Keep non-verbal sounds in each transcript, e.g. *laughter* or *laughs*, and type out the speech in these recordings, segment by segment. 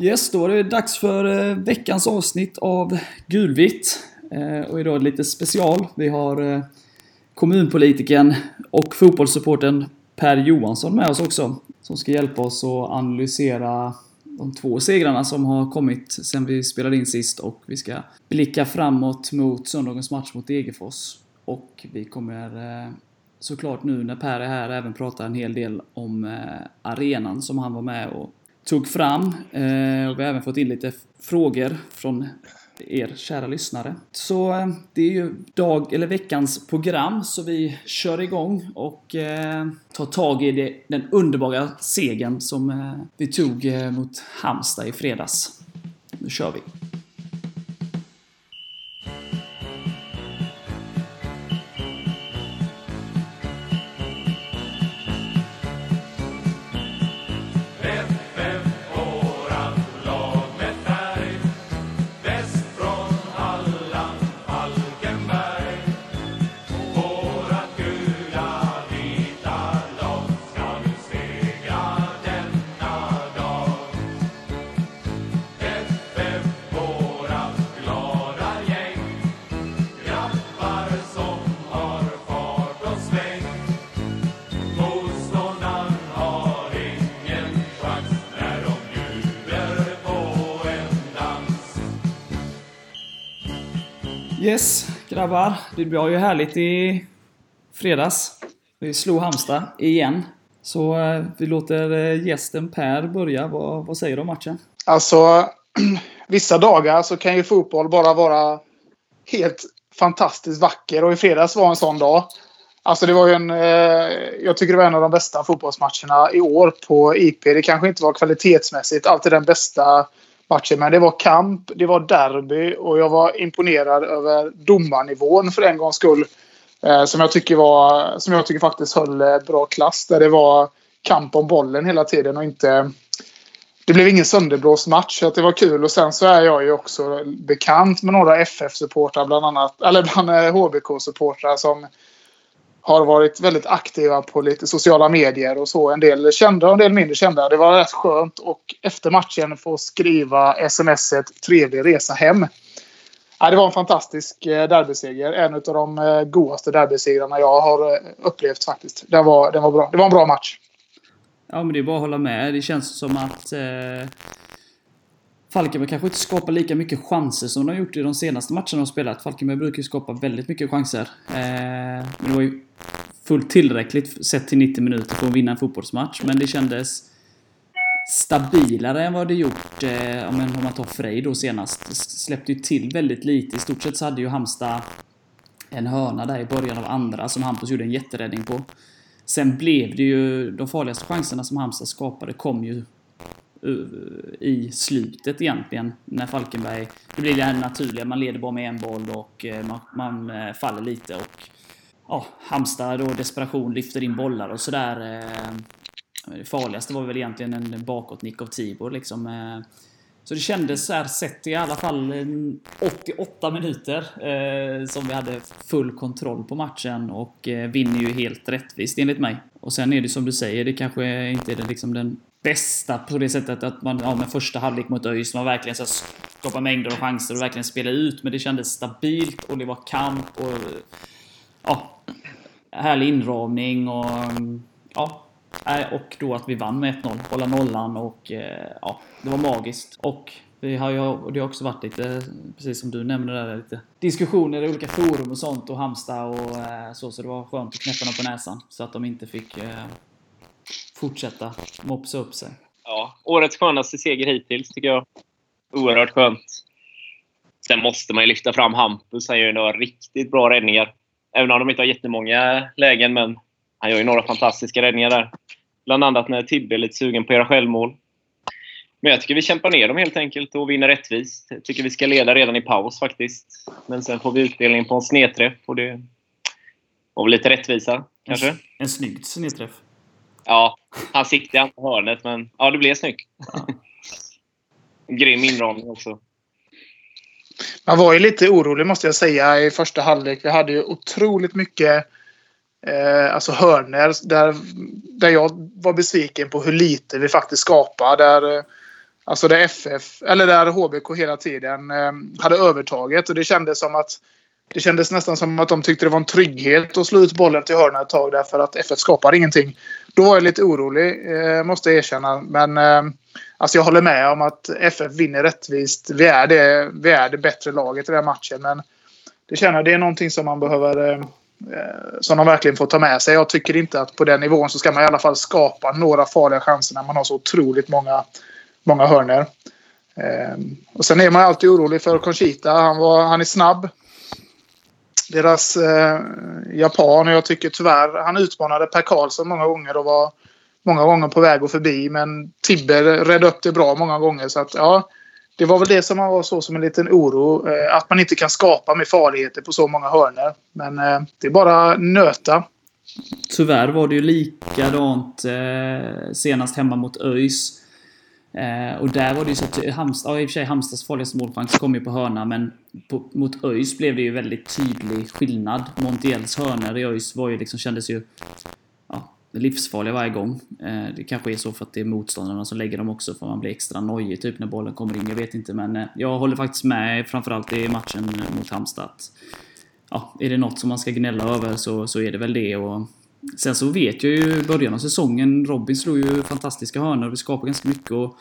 Yes, då är det dags för eh, veckans avsnitt av Gulvitt. Eh, och idag är det lite special. Vi har eh, kommunpolitiken och fotbollssupporten Per Johansson med oss också. Som ska hjälpa oss att analysera de två segrarna som har kommit sen vi spelade in sist och vi ska blicka framåt mot söndagens match mot Degerfors. Och vi kommer eh, såklart nu när Per är här även prata en hel del om eh, arenan som han var med och tog fram. Eh, och vi har även fått in lite frågor från er kära lyssnare. Så det är ju dag, eller veckans program, så vi kör igång och eh, tar tag i det, den underbara segern som eh, vi tog eh, mot Halmstad i fredags. Nu kör vi! Grabbar. Det var ju härligt i fredags. Vi slog Halmstad igen. Så eh, vi låter eh, gästen Per börja. Vad, vad säger du om matchen? Alltså, *clears throat* vissa dagar så kan ju fotboll bara vara helt fantastiskt vacker. Och i fredags var en sån dag. Alltså det var ju en... Eh, jag tycker det var en av de bästa fotbollsmatcherna i år på IP. Det kanske inte var kvalitetsmässigt alltid den bästa matchen. Men det var kamp, det var derby och jag var imponerad över domarnivån för en gångs skull. Eh, som, jag tycker var, som jag tycker faktiskt höll eh, bra klass. Där det var kamp om bollen hela tiden och inte... Det blev ingen sönderblåst match, så det var kul. Och sen så är jag ju också bekant med några FF-supportrar bland annat. Eller bland eh, HBK-supportrar som har varit väldigt aktiva på lite sociala medier och så. En del kända och en del mindre kända. Det var rätt skönt och efter matchen få skriva smset “Trevlig resa hem”. det var en fantastisk eh, derbyseger. En av de eh, godaste derbysegrarna jag har eh, upplevt faktiskt. Den var, den var bra. Det var en bra match. Ja, men det är bara att hålla med. Det känns som att eh, Falkenberg kanske inte skapar lika mycket chanser som de har gjort i de senaste matcherna de spelat. Falkenberg brukar ju skapa väldigt mycket chanser. Eh, men det var ju fullt tillräckligt sett till 90 minuter för att vinna en fotbollsmatch. Men det kändes stabilare än vad det gjort eh, om man tar Frej då senast. Släppte ju till väldigt lite. I stort sett så hade ju Halmstad en hörna där i början av andra som Hampus gjorde en jätteräddning på. Sen blev det ju de farligaste chanserna som Halmstad skapade kom ju eh, i slutet egentligen. När Falkenberg... Det blir det här naturliga, man leder bara med en boll och eh, man, man eh, faller lite och... Ja, Halmstad då desperation lyfter in bollar och sådär. Eh, det farligaste var väl egentligen en bakåtnick av Tibor liksom. Eh. Så det kändes så här sett i alla fall 88 minuter eh, som vi hade full kontroll på matchen och eh, vinner ju helt rättvist enligt mig. Och sen är det som du säger, det kanske inte är den, liksom den bästa på det sättet att man, ja, med första halvlek mot ÖIS, man verkligen så skapar mängder av chanser och verkligen spelar ut. Men det kändes stabilt och det var kamp och ja, härlig inramning och ja, och då att vi vann med 1-0, hålla nollan och eh, ja, det var magiskt. Och vi har ju, det har också varit lite, precis som du nämnde där, lite diskussioner i olika forum och sånt och Halmstad och eh, så, så det var skönt att knäppa dem på näsan. Så att de inte fick eh, fortsätta mopsa upp sig. Ja, årets skönaste seger hittills tycker jag. Oerhört skönt. Sen måste man ju lyfta fram Hampus. Han gör ju några riktigt bra räddningar. Även om de inte har jättemånga lägen, men han gör ju några fantastiska räddningar där. Bland annat när Tibbe är lite sugen på göra självmål. Men jag tycker vi kämpar ner dem helt enkelt och vinner rättvist. Jag tycker vi ska leda redan i paus faktiskt. Men sen får vi utdelning på en snedträff och det var väl lite rättvisa, kanske. En, en snygg snedträff. Ja, han siktade på hörnet, men ja, det blev snyggt. Ja. *laughs* Grym inramning också. Man var ju lite orolig måste jag säga i första halvlek. Vi hade ju otroligt mycket eh, alltså hörner där, där jag var besviken på hur lite vi faktiskt skapar. Där, eh, alltså där FF, eller där HBK hela tiden eh, hade övertaget och det kändes som att det kändes nästan som att de tyckte det var en trygghet att slå ut bollen till hörna ett tag därför att FF skapar ingenting. Då var jag lite orolig, eh, måste jag erkänna. Men eh, alltså jag håller med om att FF vinner rättvist. Vi är det, vi är det bättre laget i den matchen. Men det känner det är någonting som man behöver eh, som de verkligen får ta med sig. Jag tycker inte att på den nivån så ska man i alla fall skapa några farliga chanser när man har så otroligt många, många hörner. Eh, och sen är man alltid orolig för Conchita. Han, var, han är snabb deras eh, japan. Och jag tycker tyvärr han utmanade Per Karlsson många gånger och var många gånger på väg att förbi. Men Tibber redde upp det bra många gånger. Så att, ja, det var väl det som var så som en liten oro. Eh, att man inte kan skapa med farligheter på så många hörner. Men eh, det är bara nöta. Tyvärr var det ju likadant eh, senast hemma mot ÖIS. Eh, och där var det ju så att eh, Halmstad, ja, i och för sig Halmstads farligaste målchans kom ju på hörna men på, mot ÖIS blev det ju väldigt tydlig skillnad. Montiels hörnor i ÖIS var ju liksom, kändes ju ja, livsfarliga varje gång. Eh, det kanske är så för att det är motståndarna som lägger dem också för man blir extra nojig typ när bollen kommer in. Jag vet inte men eh, jag håller faktiskt med framförallt i matchen mot Halmstad. Ja, är det något som man ska gnälla över så, så är det väl det. Och, Sen så vet jag ju i början av säsongen, Robin slog ju fantastiska hörnor. Vi skapade ganska mycket och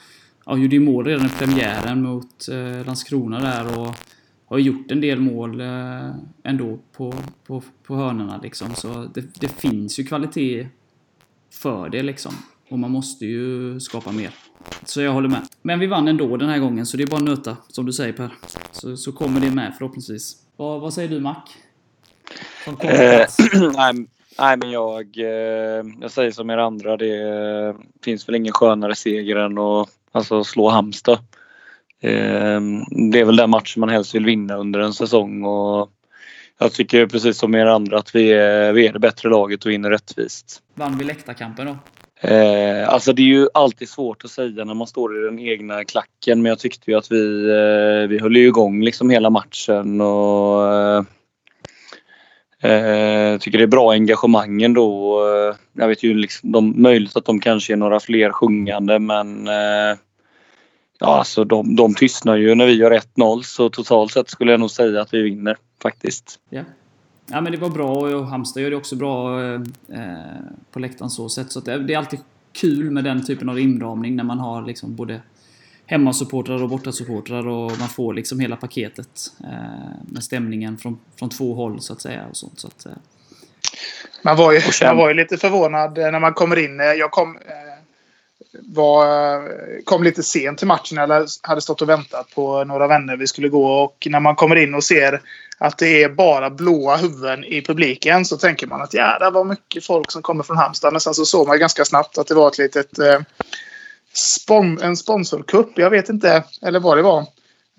ja, gjorde ju mål redan i premiären mot eh, Landskrona där och har gjort en del mål eh, ändå på, på, på hörnorna liksom. Så det, det finns ju kvalitet för det liksom. Och man måste ju skapa mer. Så jag håller med. Men vi vann ändå den här gången, så det är bara nöta, som du säger Per. Så, så kommer det med förhoppningsvis. Vad, vad säger du Mac? Eh, *clears throat* nej, Nej, men jag, eh, jag säger som er andra. Det finns väl ingen skönare seger än att alltså, slå Halmstad. Eh, det är väl den matchen man helst vill vinna under en säsong. Och jag tycker precis som er andra att vi är, vi är det bättre laget och vinner rättvist. Vann vi läktarkampen då? Eh, alltså det är ju alltid svårt att säga när man står i den egna klacken men jag tyckte ju att vi, vi höll ju igång liksom hela matchen och Eh, Eh, tycker det är bra engagemang ändå. Eh, jag vet ju liksom, de, möjligt att de kanske är några fler sjungande men eh, ja, alltså de, de tystnar ju när vi gör 1-0 så totalt sett skulle jag nog säga att vi vinner faktiskt. Ja. Ja men det var bra och Halmstad gör det också bra eh, eh på läktaren så sätt. Så det, det, är alltid kul med den typen av inramning när man har liksom både hemmasupportrar och bortasupportrar och man får liksom hela paketet eh, med stämningen från, från två håll så att säga. Och sånt, så att, eh. man, var ju, man var ju lite förvånad när man kommer in. Jag kom, eh, var, kom lite sent till matchen eller hade stått och väntat på några vänner vi skulle gå och när man kommer in och ser att det är bara blåa huvuden i publiken så tänker man att ja, det var mycket folk som kommer från Halmstad. Men sen så såg man ganska snabbt att det var ett litet eh, spon en sponsorkupp. Jag vet inte, eller vad det var.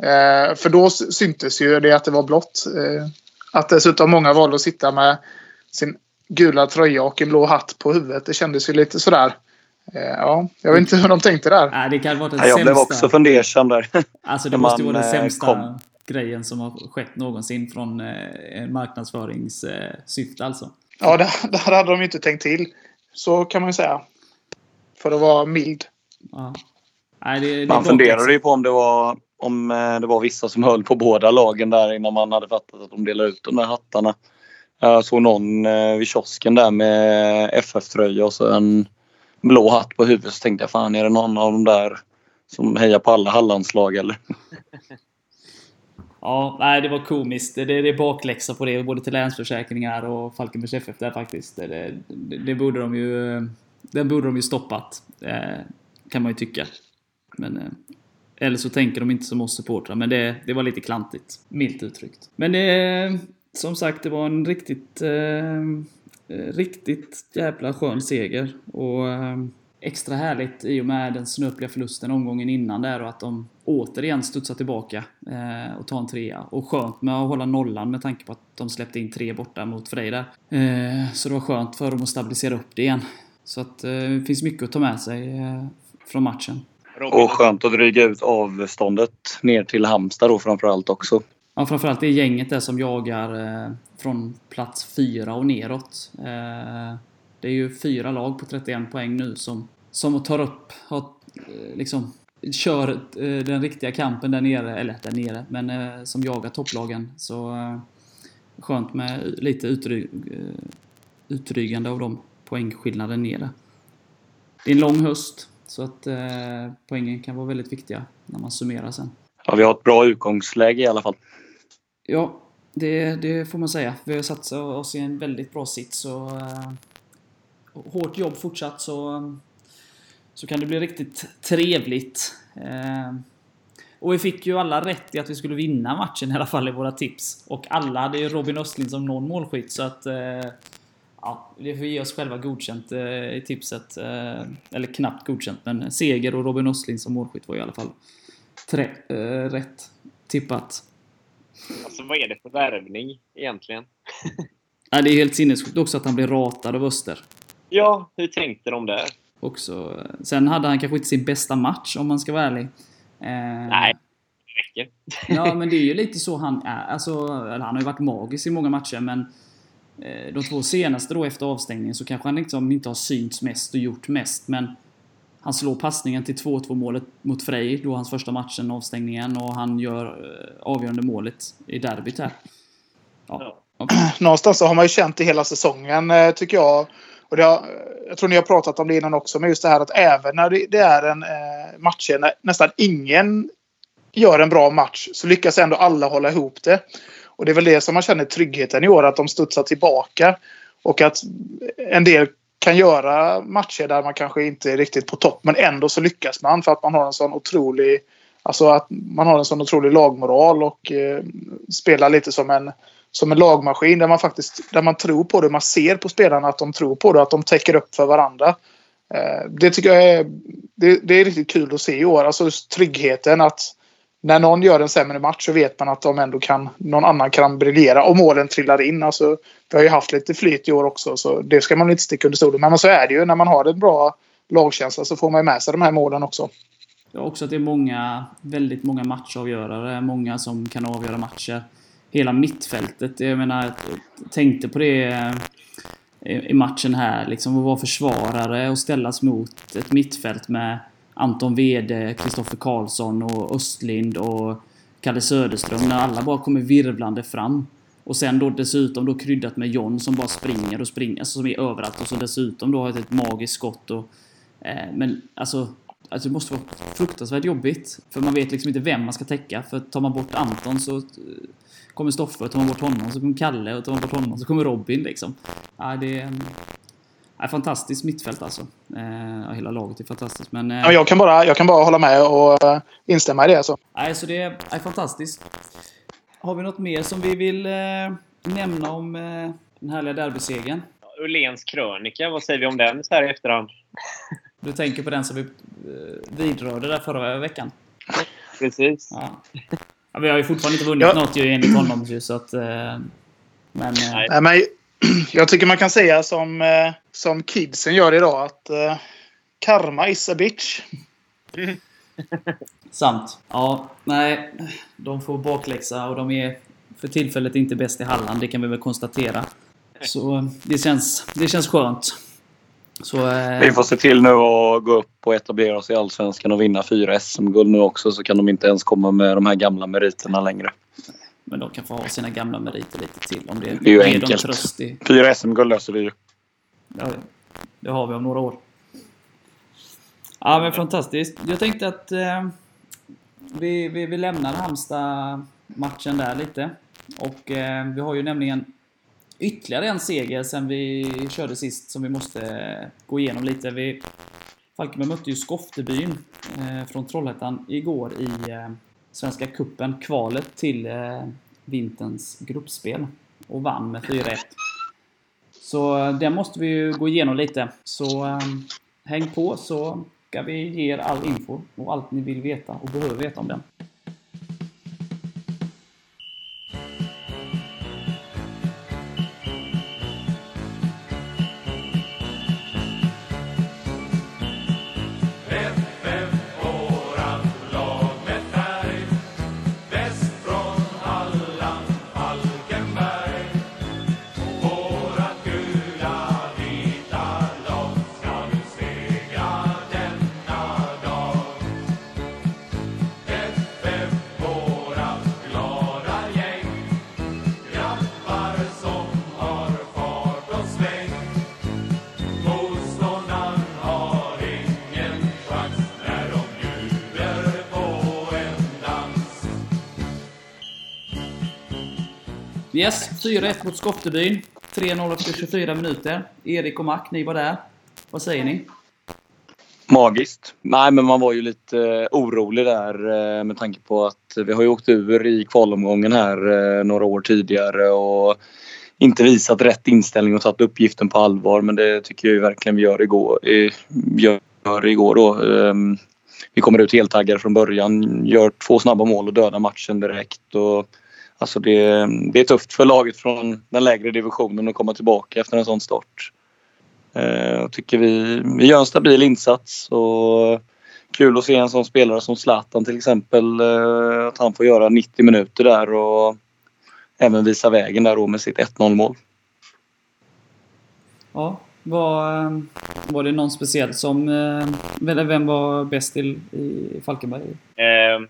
Eh, för då syntes ju det att det var blått. Eh, att dessutom många valde att sitta med sin gula tröja och en blå hatt på huvudet. Det kändes ju lite sådär. Eh, ja, jag vet inte hur de tänkte där. Nej, det kan vara den ja, jag sämsta. blev också fundersam där. Alltså det måste ju vara den eh, sämsta kom. grejen som har skett någonsin från eh, marknadsföringssyfte alltså. Ja, där, där hade de ju inte tänkt till. Så kan man ju säga. För att vara mild. Ja. Nej, det, det man funderade ju på om det var om eh, det var vissa som höll på båda lagen där innan man hade fattat att de delade ut de där hattarna. Jag såg någon eh, vid kiosken där med FF-tröja och så en blå hatt på huvudet. Så tänkte jag fan är det någon av de där som hejar på alla Hallandslag eller? *laughs* Ja, nej det var komiskt. Det, det är bakläxa på det, både till Länsförsäkringar och Falkenbergs FF där faktiskt. Det, det, det, borde de ju... Den borde de ju stoppat. Kan man ju tycka. Men, eh, eller så tänker de inte som oss supportrar, men det, det var lite klantigt. Milt uttryckt. Men det, som sagt, det var en riktigt, eh, eh, riktigt jävla skön seger. Och eh, extra härligt i och med den snöpliga förlusten omgången innan där och att de återigen studsar tillbaka eh, och tar en trea. Och skönt med att hålla nollan med tanke på att de släppte in tre borta mot Frejda. Eh, så det var skönt för dem att stabilisera upp det igen. Så att eh, det finns mycket att ta med sig eh, från matchen. Och skönt att dryga ut avståndet ner till Halmstad då framförallt också. Ja, framförallt det gänget där som jagar eh, från plats fyra och neråt. Eh, det är ju fyra lag på 31 poäng nu som, som tar upp, har, eh, liksom, kör eh, den riktiga kampen där nere, eller där nere, men eh, som jagar topplagen. Så eh, skönt med lite utry, utrygande av de poängskillnaden nere. Det är en lång höst, så att eh, poängen kan vara väldigt viktiga när man summerar sen. Ja, vi har ett bra utgångsläge i alla fall. Ja, det, det får man säga. Vi har satt oss i en väldigt bra sits och uh, hårt jobb fortsatt så, så kan det bli riktigt trevligt. Uh, och vi fick ju alla rätt i att vi skulle vinna matchen i alla fall i våra tips. Och alla hade ju Robin Östlind som någon målskytt så att uh, Ja, det får vi ge oss själva godkänt i tipset. eller knappt godkänt, men seger och Robin Östlind som målskytt var i alla fall tre, rätt tippat. Alltså vad är det för värvning egentligen? *laughs* ja, det är helt sinnessjukt också att han blir ratad av Öster. Ja, hur tänkte de där? Också. Sen hade han kanske inte sin bästa match om man ska vara ärlig. Eh... Nej, det räcker. ja, *laughs* men det är ju lite så han är. Alltså, han har ju varit magisk i många matcher, men eh, de två senaste då efter avstängningen så kanske han liksom inte har synts mest och gjort mest, men han slår passningen till 2-2 målet mot Frej, då hans första matchen, avstängningen, och han gör eh, avgörande målet i derbyt här. Ja. *clears throat* Någonstans så har man ju känt det hela säsongen, eh, tycker jag. Och det har, jag tror ni har pratat om det innan också, men just det här att även när det, är en eh, matcher när nästan ingen gör en bra match så lyckas ändå alla hålla ihop det. Och det är väl det som man känner tryggheten i år, att de studsar tillbaka. Och att en del kan göra matcher där man kanske inte är riktigt på topp men ändå så lyckas man för att man har en sån otrolig Alltså att man har en sån otrolig lagmoral och eh, spelar lite som en, som en lagmaskin där man faktiskt där man tror på det. Man ser på spelarna att de tror på det, att de täcker upp för varandra. Eh, det tycker jag är, det, det, är riktigt kul att se i år. Alltså tryggheten att när någon gör en sämre match så vet man att de ändå kan, någon annan kan briljera och målen trillar in. Alltså, vi har ju haft lite flyt i år också så det ska man inte sticka under stolen Men så är det ju. När man har en bra lagkänsla så får man ju med sig de här målen också. Ja, också att det är många, väldigt många matchavgörare. Många som kan avgöra matcher. Hela mittfältet. Jag menar, jag tänkte på det eh, i matchen här. Liksom att vara försvarare och ställas mot ett mittfält med Anton Wede, Kristoffer Karlsson och Östlind och Kalle Söderström. När alla bara kommer virvlande fram. Och sen då dessutom då kryddat med John som bara springer och springer, alltså som är överallt. Och så dessutom då har ett magiskt skott och... Eh, men alltså... Alltså det måste vara fruktansvärt jobbigt. För man vet liksom inte vem man ska täcka. För tar man bort Anton så eh, kommer Stoffe, tar man bort honom så kommer Kalle och tar man bort honom så kommer Robin liksom. Ja, det är... Ja, fantastiskt mittfält alltså. Eh, hela laget är fantastiskt. Men, eh, ja, jag, kan bara, jag kan bara hålla med och uh, instämma i det. Alltså. Nej, så det är, är fantastiskt. Har vi något mer som vi vill eh, nämna om eh, den härliga derbysegern? Ulléns krönika, vad säger vi om den så här i efterhand? *laughs* Du tänker på den som vi eh, vidrörde där förra veckan? Precis. Ja. ja vi har ju fortfarande inte vunnit ja. något ju enligt honom ju, så att... Eh, men, eh, Nej, men *clears throat* jag tycker man kan säga som, eh, som kidsen gör idag att eh, karma is a bitch. *laughs* Sant. Ja, nej. De får bakläxa och de är för tillfället inte bäst i Halland. Det kan vi väl konstatera. Så det känns, det känns skönt. Så, eh... Vi får se till nu att gå upp och etablera oss i Allsvenskan och vinna fyra SM-guld nu också så kan de inte ens komma med de här gamla meriterna längre. Men de kan få ha sina gamla meriter lite till om det, det är ju enkelt. Tröst i... Fyra SM-guld löser vi ju. Ja, det har vi om några år. Ja, men fantastiskt. Jag tänkte att eh, vi, vi, vi lämnar Halmstad-matchen där lite. Och eh, vi har ju nämligen ytterligare en seger sen vi körde sist som vi måste gå igenom lite. Vi, Falkenberg mötte ju Skoftebyn eh, från Trollhättan igår i eh, Svenska Kuppen kvalet till eh, vinterns gruppspel och vann med 4-1. Så eh, det måste vi ju gå igenom lite. Så eh, häng på så ska vi ge er all info och allt ni vill veta och behöver veta om den. 4-1 mot Skottebyn. 3-0 efter 24 minuter. Erik och Mac, ni var där. Vad säger ni? Magiskt. Nej, men man var ju lite eh, orolig där eh, med tanke på att vi har ju åkt ur i kvalomgången här eh, några år tidigare och inte visat rätt inställning och tagit uppgiften på allvar. Men det tycker jag verkligen vi gör igår. Gör igår då. Ehm, vi kommer ut heltaggade från början, gör två snabba mål och dödar matchen direkt. Och, alltså det, det är tufft för laget från den lägre divisionen att komma tillbaka efter en sån start. Eh, jag tycker vi, vi gör en stabil insats och kul att se en sån spelare som Zlatan till exempel. Eh, att han får göra 90 minuter där och även visa vägen där då med sitt 1-0 mål. Ja, var, eh, var det någon speciell som... Eller vem var bäst i, i Falkenberg? Eh,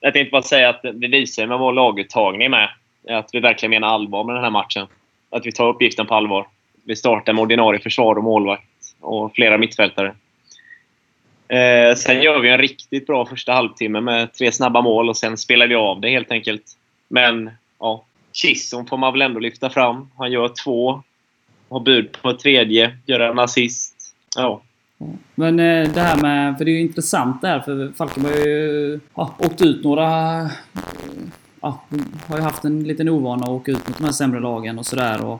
jag tänkte bara säga att det visar med vår laguttagning med. Att vi verkligen menar allvar med den här matchen. Att vi tar uppgiften på allvar. Vi startar med ordinarie försvar och målvakt och flera mittfältare. Eh, sen gör vi en riktigt bra första halvtimme med tre snabba mål och sen spelar vi av det helt enkelt. Men ja, Chisholm får man väl ändå lyfta fram. Han gör två. Har bud på ett tredje. Gör en assist. Ja. Men eh, det här med, för det är ju intressant det här för Falkenberg har ju ja, åkt ut några... Eh, ja, har ju haft en liten ovana att åka ut mot de här sämre lagen och sådär.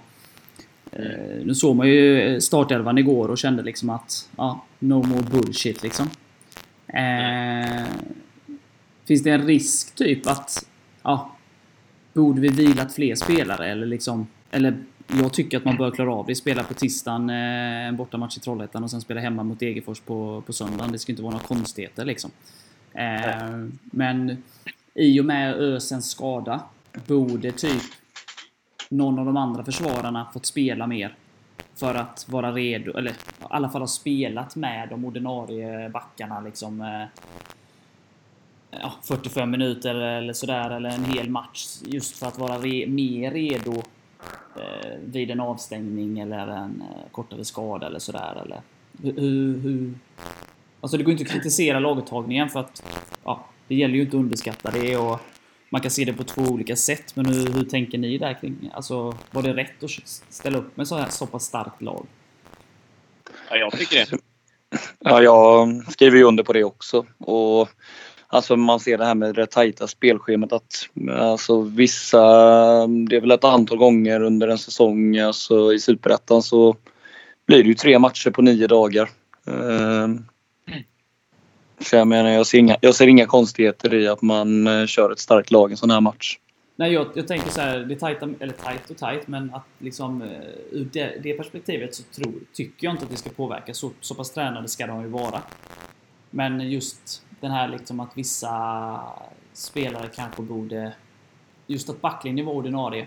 Eh, nu såg man ju eh, startelvan igår och kände liksom att, ja, no more bullshit liksom. Eh, finns det en risk typ att, ja, borde vi vilat fler spelare eller liksom, eller jag tycker att man bör klara av det. Spela på tisdagen, eh, en bortamatch i Trollhättan och sen spela hemma mot Degerfors på, på söndagen. Det ska inte vara några konstigheter liksom. Eh, men i och med Ösens skada borde typ någon av de andra försvararna fått spela mer. För att vara redo, eller i alla fall ha spelat med de ordinarie backarna liksom. Eh, ja, 45 minuter eller sådär, eller en hel match. Just för att vara re mer redo eh, vid en avstängning eller en eh, kortare skada eller sådär. Eller hur, hur... Alltså det går inte att kritisera laguttagningen för att ja, det gäller ju inte att underskatta det och man kan se det på två olika sätt, men hur, hur tänker ni där kring... Alltså, var det rätt att ställa upp med så här så pass starkt lag? Ja, jag tycker det. Ja, jag skriver ju under på det också. Och Alltså man ser det här med det tajta spelschemat att alltså vissa, det är väl ett antal gånger under en säsong alltså i Superettan så blir det ju tre matcher på nio dagar. Ehm, så jag menar, jag ser, inga, jag ser inga konstigheter i att man eh, kör ett starkt lag i en sån här match. Nej, jag, jag tänker så här, det är tajta, eller tajt och tajt, men att liksom eh, ur det, det perspektivet så tror, tycker jag inte att det ska påverka. Så, så pass tränade ska de ju vara. Men just den här liksom att vissa spelare kanske borde... Just att backlinjen var ordinarie.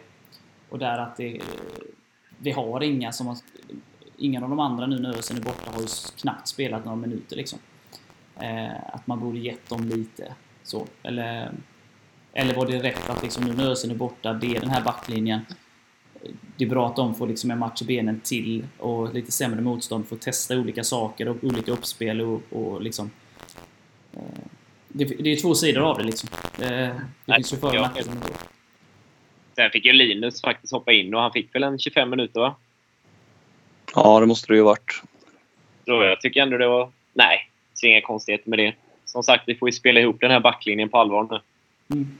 Och där att det... Vi har inga som har... Ingen av de andra nu när Ösen är borta har ju knappt spelat några minuter liksom. Eh, att man borde gett dem lite så. Eller, eller var det rätt att liksom nu när Ösen är borta, det är den här backlinjen. Det är bra att de får liksom en match i benen till och lite sämre motstånd får testa olika saker och olika uppspel och, och liksom... Eh, det, det är två sidor av det liksom. Det, det Nej, finns ju för och nackdelar Sen fick ju Linus faktiskt hoppa in och han fick väl en 25 minuter va? Ja, det måste det ju varit. Så jag tycker ändå det var... Nej, så inga konstigheter med det. Som sagt, vi får ju spela ihop den här backlinjen på allvar nu. Mm.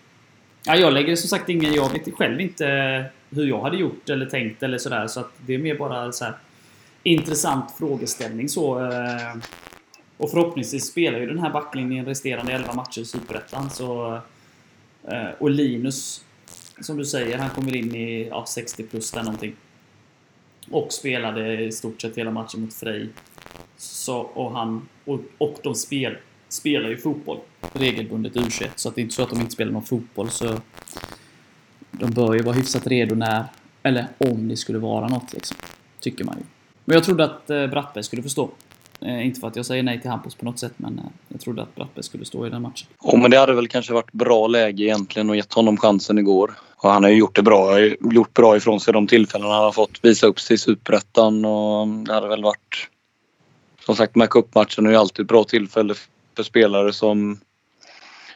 Ja, jag lägger som sagt ingen... Jag vet själv inte hur jag hade gjort eller tänkt eller sådär. Så att det är mer bara så här intressant frågeställning så. Och förhoppningsvis spelar ju den här backlinjen resterande 11 matcher i Superettan. Så, eh, och Linus, som du säger, han kommer in i ja, 60 plus där någonting. Och spelade i stort sett hela matchen mot Frej. Så, och, han, och, och de spel, spelar ju fotboll regelbundet u så att det är inte så att de inte spelar någon fotboll. Så de bör ju vara hyfsat redo när, eller om det skulle vara något liksom. Tycker man ju. Men jag trodde att eh, Brattberg skulle förstå. Eh, inte för att jag säger nej till Hampus på något sätt, men eh, jag trodde att Brattberg skulle stå i den matchen. Ja, men det hade väl kanske varit bra läge egentligen och gett honom chansen igår. Och han har ju gjort det bra, gjort bra ifrån sig de tillfällen han har fått visa upp sig i Superettan och det hade väl varit som sagt, med cupmatchen är ju alltid ett bra tillfälle för spelare som,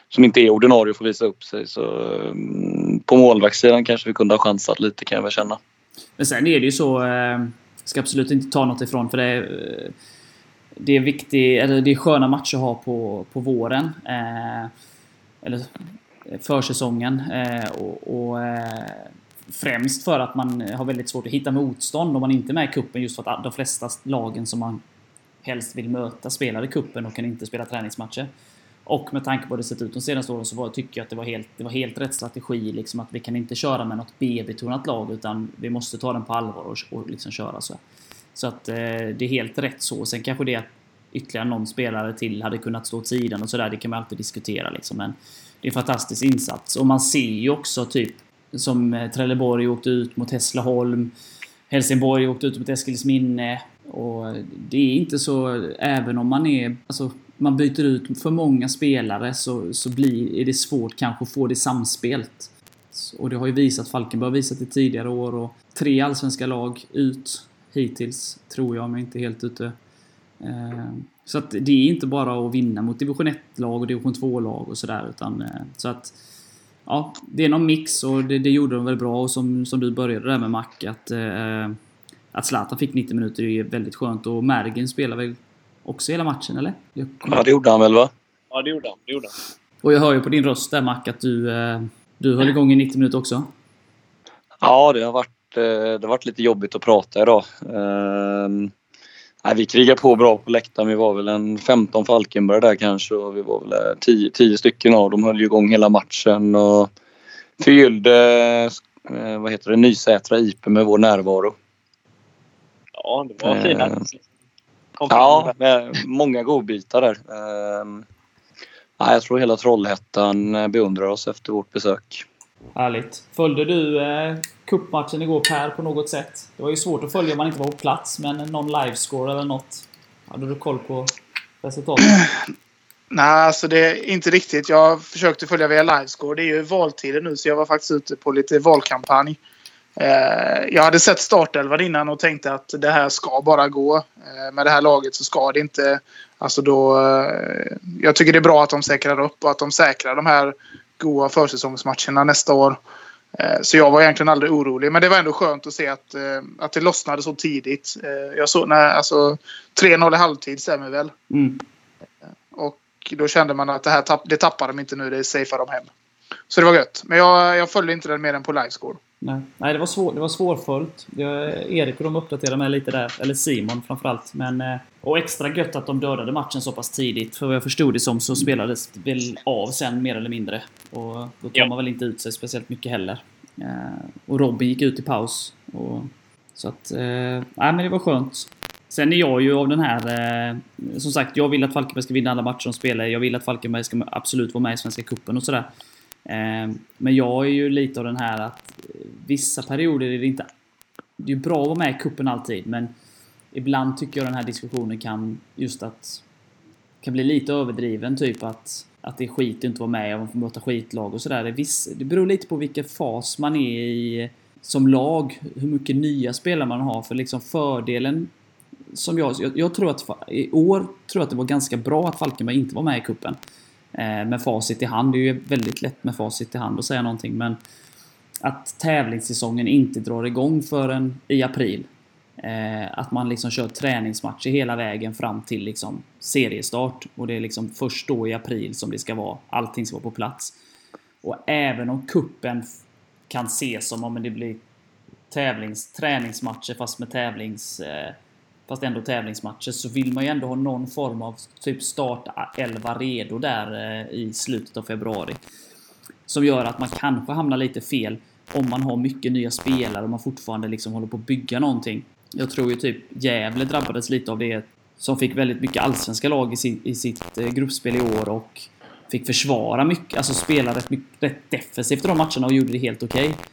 som inte är ordinarie att få visa upp sig. Så um, på målvaktssidan kanske vi kunde ha chansat lite kan jag väl känna. Men sen är det ju så... Eh, ska absolut inte ta något ifrån för det är... Eh, det är viktigt, eller det är sköna matcher att ha på, på våren. Eh, eller försäsongen. Eh, och, och eh, främst för att man har väldigt svårt att hitta motstånd om man inte är med i kuppen just för att de flesta lagen som man helst vill möta spelar i kuppen och kan inte spela träningsmatcher. Och med tanke på hur det sett ut de senaste åren så var, tycker jag att det var helt, det var helt rätt strategi. Liksom att vi kan inte köra med något B-betonat lag utan vi måste ta den på allvar och, och liksom köra så. Så att eh, det är helt rätt så. Sen kanske det att ytterligare någon spelare till hade kunnat stå åt sidan och sådär. Det kan man alltid diskutera liksom. Men det är en fantastisk insats. Och man ser ju också typ som eh, Trelleborg åkte ut mot Hässleholm. Helsingborg åkte ut mot Eskilsminne. Och det är inte så, även om man är, alltså man byter ut för många spelare så, så blir, är det svårt kanske att få det samspelt. Och det har ju visat, Falkenberg har visat det tidigare år och tre allsvenska lag ut hittills, tror jag, om jag inte är helt ute. Eh, så att det är inte bara att vinna mot division 1-lag och division 2-lag och sådär utan eh, så att Ja, det är någon mix och det, det gjorde de väl bra och som, som du började där med Mac att eh, att Zlatan fick 90 minuter är väldigt skönt och Mergin spelar väl också hela matchen eller? Ja, det gjorde han väl va? Ja, det gjorde han. Det gjorde han. Och jag hör ju på din röst där Mac att du, du höll igång i 90 minuter också. Ja, det har varit, det har varit lite jobbigt att prata idag. Ehm, nej, vi krigade på bra på läktaren. Vi var väl en 15 Falkenberg där kanske och vi var väl 10, 10 stycken av dem höll ju igång hela matchen och förgyllde vad heter det, Nysätra IP med vår närvaro. Ja, det var fina. Eh, ja, med många godbitar där. Eh, jag tror hela Trollhättan eh, beundrar oss efter vårt besök. Härligt. Följde du eh, cupmatchen igår Per på något sätt? Det var ju svårt att följa om man inte var på plats, men någon livescore eller något? Hade du koll på resultatet? *clears throat* Nej, alltså det är inte riktigt. Jag försökte följa via livescore. Det är ju valtider nu så jag var faktiskt ute på lite valkampanj. Eh, jag hade sett startelvan innan och tänkte att det här ska bara gå. Eh, med det här laget så ska det inte... Alltså då, eh, jag tycker det är bra att de säkrar upp och att de säkrar de här goda försäsongsmatcherna nästa år. Så jag var egentligen aldrig orolig. Men det var ändå skönt att se att, att det lossnade så tidigt. Jag såg när, alltså 3-0 i halvtid stämmer väl. Mm. Och då kände man att det här tapp, det tappar de inte nu. Det safear de hem. Så det var gött. Men jag, jag följde inte den mer än på livescore. Nej, Nej det, var svår, det var svårföljt. Erik och de uppdaterade mig lite där. Eller Simon framförallt. Men, eh, och extra gött att de dödade matchen så pass tidigt. För vad jag förstod det som så spelades det väl av sen mer eller mindre. Och då tar ja. man väl inte ut sig speciellt mycket heller. Eh, och Robin gick ut i paus. Och, så att... Eh, nej men det var skönt. Sen är jag ju av den här... Som sagt, jag vill att Falkenberg ska vinna alla matcher de spelar. Jag vill att Falkenberg ska absolut vara med i Svenska Cupen och sådär. Ehm, men jag är ju lite av den här att eh, vissa perioder är det inte... Det är bra att vara med i kuppen alltid, men ibland tycker jag den här diskussionen kan just att... Kan bli lite överdriven, typ att, att det är skit att inte vara med och man får möta skitlag och sådär. Det, det beror lite på vilken fas man är i eh, som lag, hur mycket nya spelare man har. För liksom fördelen som jag, jag, jag tror att i år tror jag att det var ganska bra att Falkenberg inte var med i kuppen Eh, med facit i hand. Det är ju väldigt lätt med facit i hand att säga någonting men att tävlingssäsongen inte drar igång förrän i april. Eh, att man liksom kör träningsmatcher hela vägen fram till liksom seriestart. Och det är liksom först då i april som det ska vara, allting ska vara på plats. Och även om kuppen kan ses som om det blir tävlings, träningsmatcher fast med tävlings... Eh, fast ändå tävlingsmatcher, så vill man ju ändå ha någon form av typ start 11 redo där eh, i slutet av februari. Som gör att man kanske hamnar lite fel om man har mycket nya spelare och man fortfarande liksom håller på att bygga någonting. Jag tror ju typ Gävle drabbades lite av det som fick väldigt mycket allsvenska lag i, sitt, i sitt eh, gruppspel i år och fick försvara mycket, alltså spela rätt, rätt defensivt i de matcherna och gjorde det helt okej. Okay.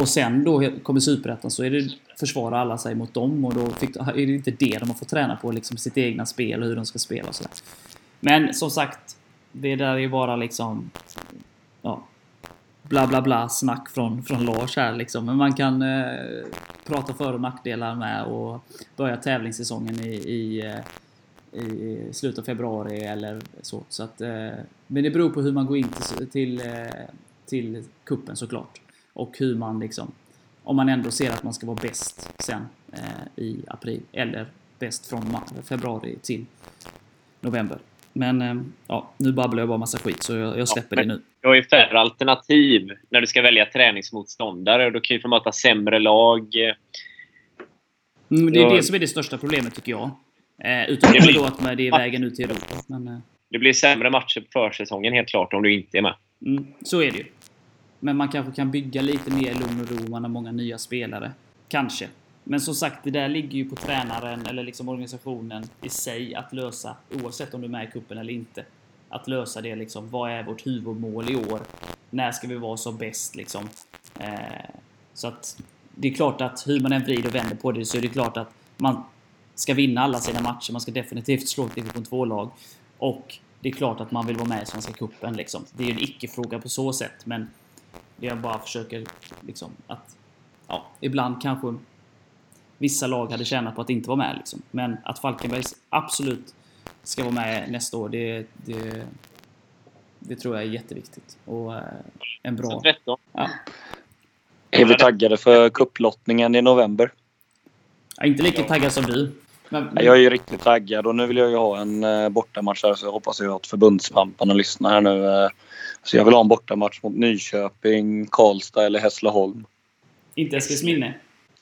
Och sen då kommer Superettan så är det försvara alla sig mot dem och då fick, är det inte det de har fått träna på, liksom sitt egna spel och hur de ska spela och sådär. Men som sagt, det där är ju bara liksom... Ja, bla bla bla snack från, från Lars här liksom. Men man kan eh, prata för och nackdelar med och börja tävlingssäsongen i, i, eh, i slutet av februari eller så. så att, eh, men det beror på hur man går in till, till, eh, till kuppen såklart. Och hur man liksom... Om man ändå ser att man ska vara bäst sen eh, i april. Eller bäst från februari till november. Men eh, ja, nu babblar jag bara massa skit så jag, jag släpper ja, det nu. Du har ju färre alternativ när du ska välja träningsmotståndare och du kan ju få möta sämre lag. Mm, det är det som är det största problemet tycker jag. Eh, utom det blir... då att det är vägen ut till Europa. Men, eh. Det blir sämre matcher på försäsongen helt klart om du inte är med. Mm, så är det ju. Men man kanske kan bygga lite mer lugn och ro. Man har många nya spelare. Kanske. Men som sagt, det där ligger ju på tränaren eller liksom organisationen i sig att lösa. Oavsett om du är med i kuppen eller inte. Att lösa det liksom. Vad är vårt huvudmål i år? När ska vi vara som bäst liksom? Eh, så att det är klart att hur man än vrider och vänder på det så är det klart att man ska vinna alla sina matcher. Man ska definitivt slå ett division 2-lag. Och det är klart att man vill vara med i Svenska Cupen liksom. Det är ju en icke-fråga på så sätt, men jag bara försöker liksom att... Ja, ibland kanske vissa lag hade tjänat på att inte vara med liksom. Men att Falkenberg absolut ska vara med nästa år, det, det, det tror jag är jätteviktigt. Och eh, en bra... Ja. Är vi taggade för kupplottningen i november? Ja, inte lika taggad som du. Men, Jag är ju riktigt taggad och nu vill jag ju ha en uh, bortamatch här så jag hoppas ju att förbundspamparna lyssnar här nu. Så jag vill ha en bortamatch mot Nyköping, Karlstad eller Hässleholm. Inte Eskilsminne?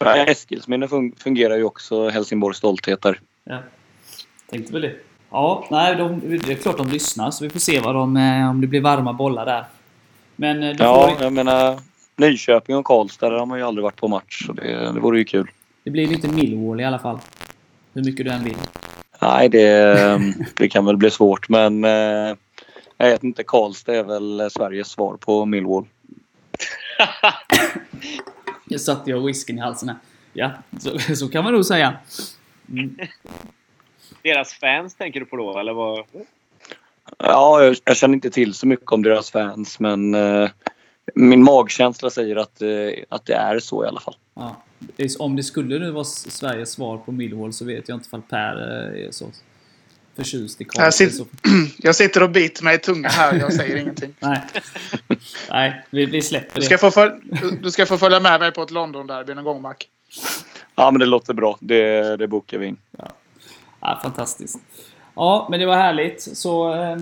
Nej, Eskilsminne fun fungerar ju också Helsingborgs stoltheter. Ja, tänkte väl det. Ja, nej, de, det är klart de lyssnar så vi får se vad de, eh, om det blir varma bollar där. Men du ja, får... jag menar Nyköping och Karlstad där har man ju aldrig varit på match så det, det vore ju kul. Det blir lite Millwall i alla fall. Hur mycket du än vill. Nej, det, det kan väl bli svårt men eh, jag vet inte. Karlstad är väl Sveriges svar på Millwall. *laughs* Jag satte jag whiskyn i halsen här. Ja, så, så kan man nog säga. Mm. Deras fans tänker du på då, eller vad? Ja, jag, jag, känner inte till så mycket om deras fans, men eh, min magkänsla säger att, eh, att det är så i alla fall. Ja. Om det skulle nu vara Sveriges svar på Millwall så vet jag inte ifall Per eh, är så förtjust i Karlstad. Jag, sitter, jag sitter och biter mig i tungan här jag säger *laughs* ingenting. Nej, Nej vi, vi släpper det. Du ska, få följa, du ska få följa med mig på ett London-derby någon gång, Mac. Ja, men det låter bra. Det, det bokar vi in. Ja. ja fantastiskt. Ja, men det var härligt. Så eh,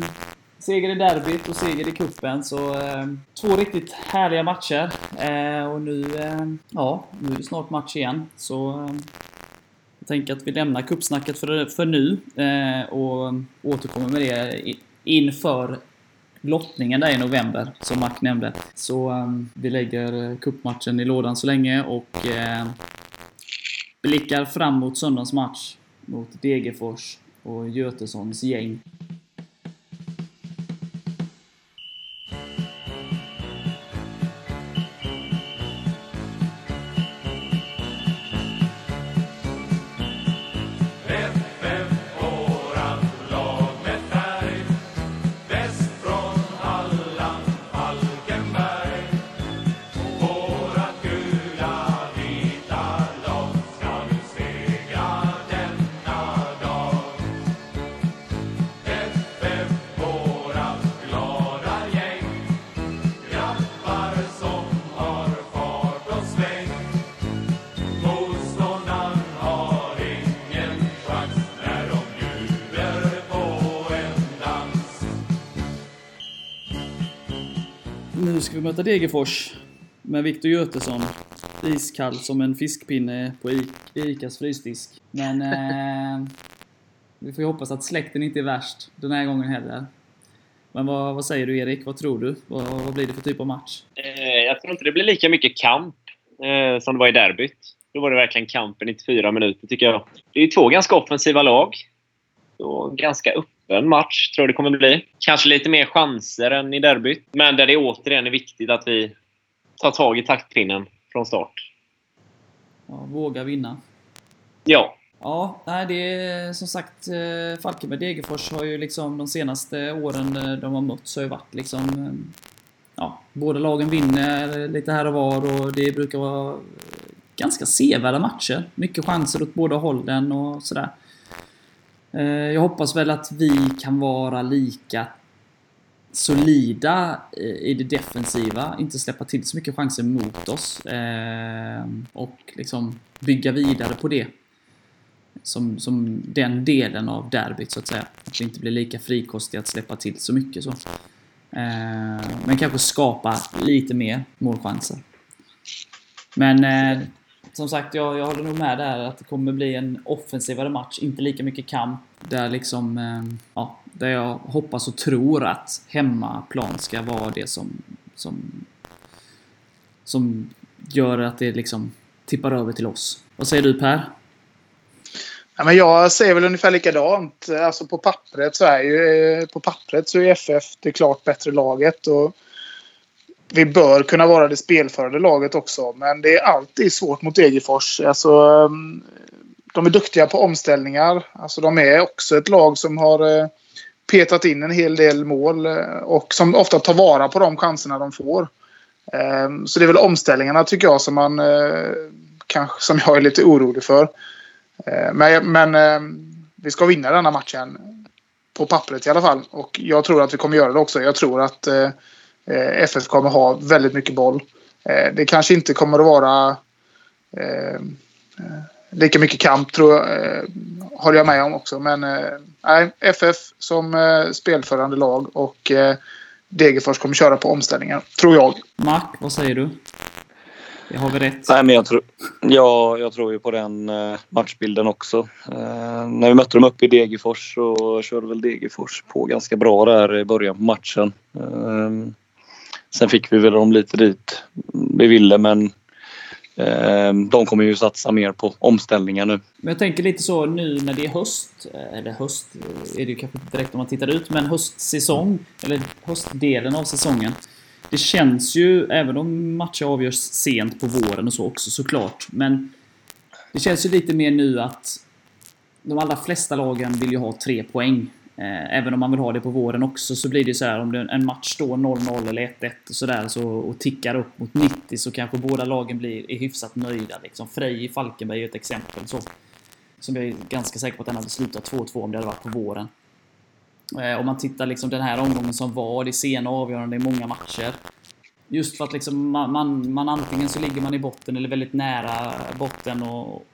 seger i derbyt och seger i kuppen så eh, två riktigt härliga matcher. Eh, och nu, eh, ja, nu är det snart match igen. Så eh, jag tänker att vi lämnar kuppsnacket för, för nu eh, och återkommer med det inför lottningen där i november, som Mark nämnde. Så um, vi lägger eh, kuppmatchen i lådan så länge och eh, blickar fram mot söndagens match mot Degerfors och Götessons gäng. Vi möta Degerfors med Viktor Götesson. Iskall som en fiskpinne på Icas frysdisk. Men eh, vi får ju hoppas att släkten inte är värst den här gången heller. Men vad, vad säger du Erik? Vad tror du? Vad, vad blir det för typ av match? Eh, jag tror inte det blir lika mycket kamp eh, som det var i derbyt. Då var det verkligen kamp i 94 minuter tycker jag. Det är ju två ganska offensiva lag. Och ganska upp öppen match, tror jag det kommer bli. Kanske lite mer chanser än i derbyt. Men där det återigen är viktigt att vi tar tag i taktpinnen från start. Ja, våga vinna. Ja. Ja, nej, det är som sagt eh, Falkenberg Degerfors har ju liksom de senaste åren eh, de har mötts har ju varit liksom eh, Ja, båda lagen vinner lite här och var och det brukar vara ganska sevärda matcher. Mycket chanser åt båda hållen och sådär. Eh, jag hoppas väl att vi kan vara lika solida eh, i det defensiva, inte släppa till så mycket chanser mot oss. Eh, och liksom bygga vidare på det. Som, som den delen av derbyt så att säga. Att vi inte blir lika frikostiga att släppa till så mycket så. Men kanske skapa lite mer målchanser. Men som sagt, jag, jag håller nog med där att det kommer bli en offensivare match. Inte lika mycket kamp. Där liksom, ehm, ja, där jag hoppas och tror att hemmaplan ska vara det som, som, som gör att det liksom tippar över till oss. Vad säger du Per? Ja, men jag säger väl ungefär likadant. Alltså på pappret så är ju eh, på pappret så är FF det klart bättre laget. Och vi bör kunna vara det spelförande laget också. Men det är alltid svårt mot Degerfors. Alltså, ehm, de är duktiga på omställningar. Alltså, de är också ett lag som har eh, petat in en hel del mål eh, och som ofta tar vara på de chanserna de får. Ehm, så det är väl omställningarna tycker jag som man eh, kanske som jag är lite orolig för. Men, men ehm, vi ska vinna denna matchen. På pappret i alla fall. Och jag tror att vi kommer göra det också. Jag tror att Eh, FF kommer ha väldigt mycket boll. Eh, det kanske inte kommer att vara eh, lika mycket kamp tror jag, håller jag med om också. Men nej, FF som spelförande lag och Degerfors kommer köra på omställningar, tror jag. Mark, vad säger du? Det har vi rätt? Nej, men jag, tror, ja, jag tror ju på den matchbilden också. när vi mötte dem uppe i Degerfors så körde väl Degerfors på ganska bra där i början på matchen. Sen fick vi väl dem lite dit vi ville men eh, de kommer ju satsa mer på omställningar nu. Men jag tänker lite så nu när det är höst, eh, eller höst eh, är det ju kanske inte direkt om man tittar ut, men höstsäsong, eller höstdelen av säsongen. Det känns ju, även om matcher avgörs sent på våren och så också såklart, men det känns ju lite mer nu att de allra flesta lagen vill ju ha tre poäng. Eh, även om man vill ha det på våren också så blir det så här om en match står 0-0 eller 1-1 och sådär så, och tickar upp mot 90 så kanske båda lagen blir är hyfsat nöjda. Liksom. Frej i Falkenberg är ett exempel. Så, som jag är ganska säker på att den hade slutat 2-2 om det hade varit på våren. Eh, om man tittar liksom den här omgången som var, det är sena avgörande i många matcher. Just för att liksom man, man, man antingen så ligger man i botten eller väldigt nära botten och,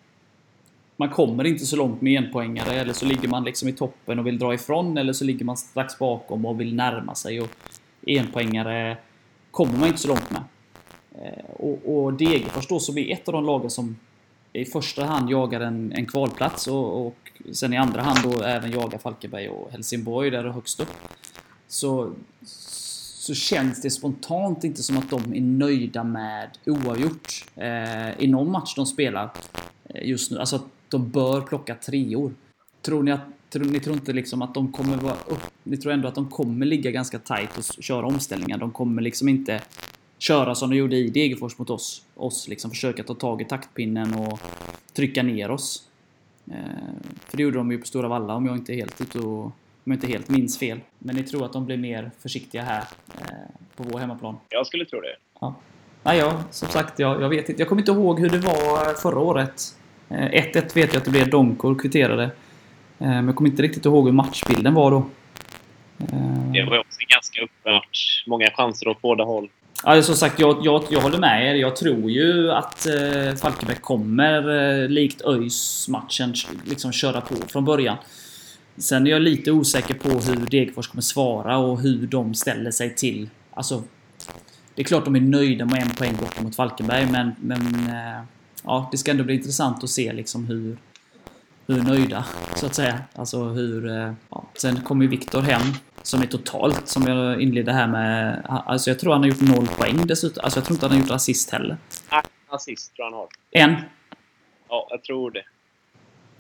man kommer inte så långt med enpoängare eller så ligger man liksom i toppen och vill dra ifrån eller så ligger man strax bakom och vill närma sig och enpoängare kommer man inte så långt med. Eh, och, och Degerfors då som är ett av de lagen som i första hand jagar en, en kvalplats och, och sen i andra hand då även jagar Falkenberg och Helsingborg där högst upp. Så, så känns det spontant inte som att de är nöjda med oavgjort eh, i någon match de spelar eh, just nu. Alltså de bör plocka treor. Tror ni att tror, ni tror inte liksom att de kommer vara upp, Ni tror ändå att de kommer ligga ganska tight och köra omställningar. De kommer liksom inte köra som de gjorde i Degerfors mot oss. Oss liksom försöka ta tag i taktpinnen och trycka ner oss. Eh, för det gjorde de ju på Stora Valla om jag inte helt ute och, om jag inte helt minns fel. Men ni tror att de blir mer försiktiga här eh, på vår hemmaplan? Jag skulle tro det. Ja. Nej, ja, som sagt, jag, jag vet inte. Jag kommer inte ihåg hur det var förra året. 1-1 eh, vet jag att det blev Donkor kvitterade. Eh, men jag kommer inte riktigt ihåg hur matchbilden var då. Eh, det var också ganska match. Många chanser åt båda håll. Ja, som sagt, jag, jag, jag håller med er. Jag tror ju att eh, Falkenberg kommer, eh, likt ÖIS matchen liksom köra på från början. Sen är jag lite osäker på hur Degerfors kommer svara och hur de ställer sig till... Alltså... Det är klart de är nöjda med en poäng bort mot Falkenberg, men... men eh, ja, det ska ändå bli intressant att se liksom hur, hur nöjda, så att säga. Alltså hur... Eh, ja. Sen kommer ju Viktor hem, som är totalt, som jag inledde här med. Alltså jag tror han har gjort noll poäng dessutom. Alltså jag tror inte han har gjort assist heller. Nej, assist tror jag han har. En? Ja, jag tror det.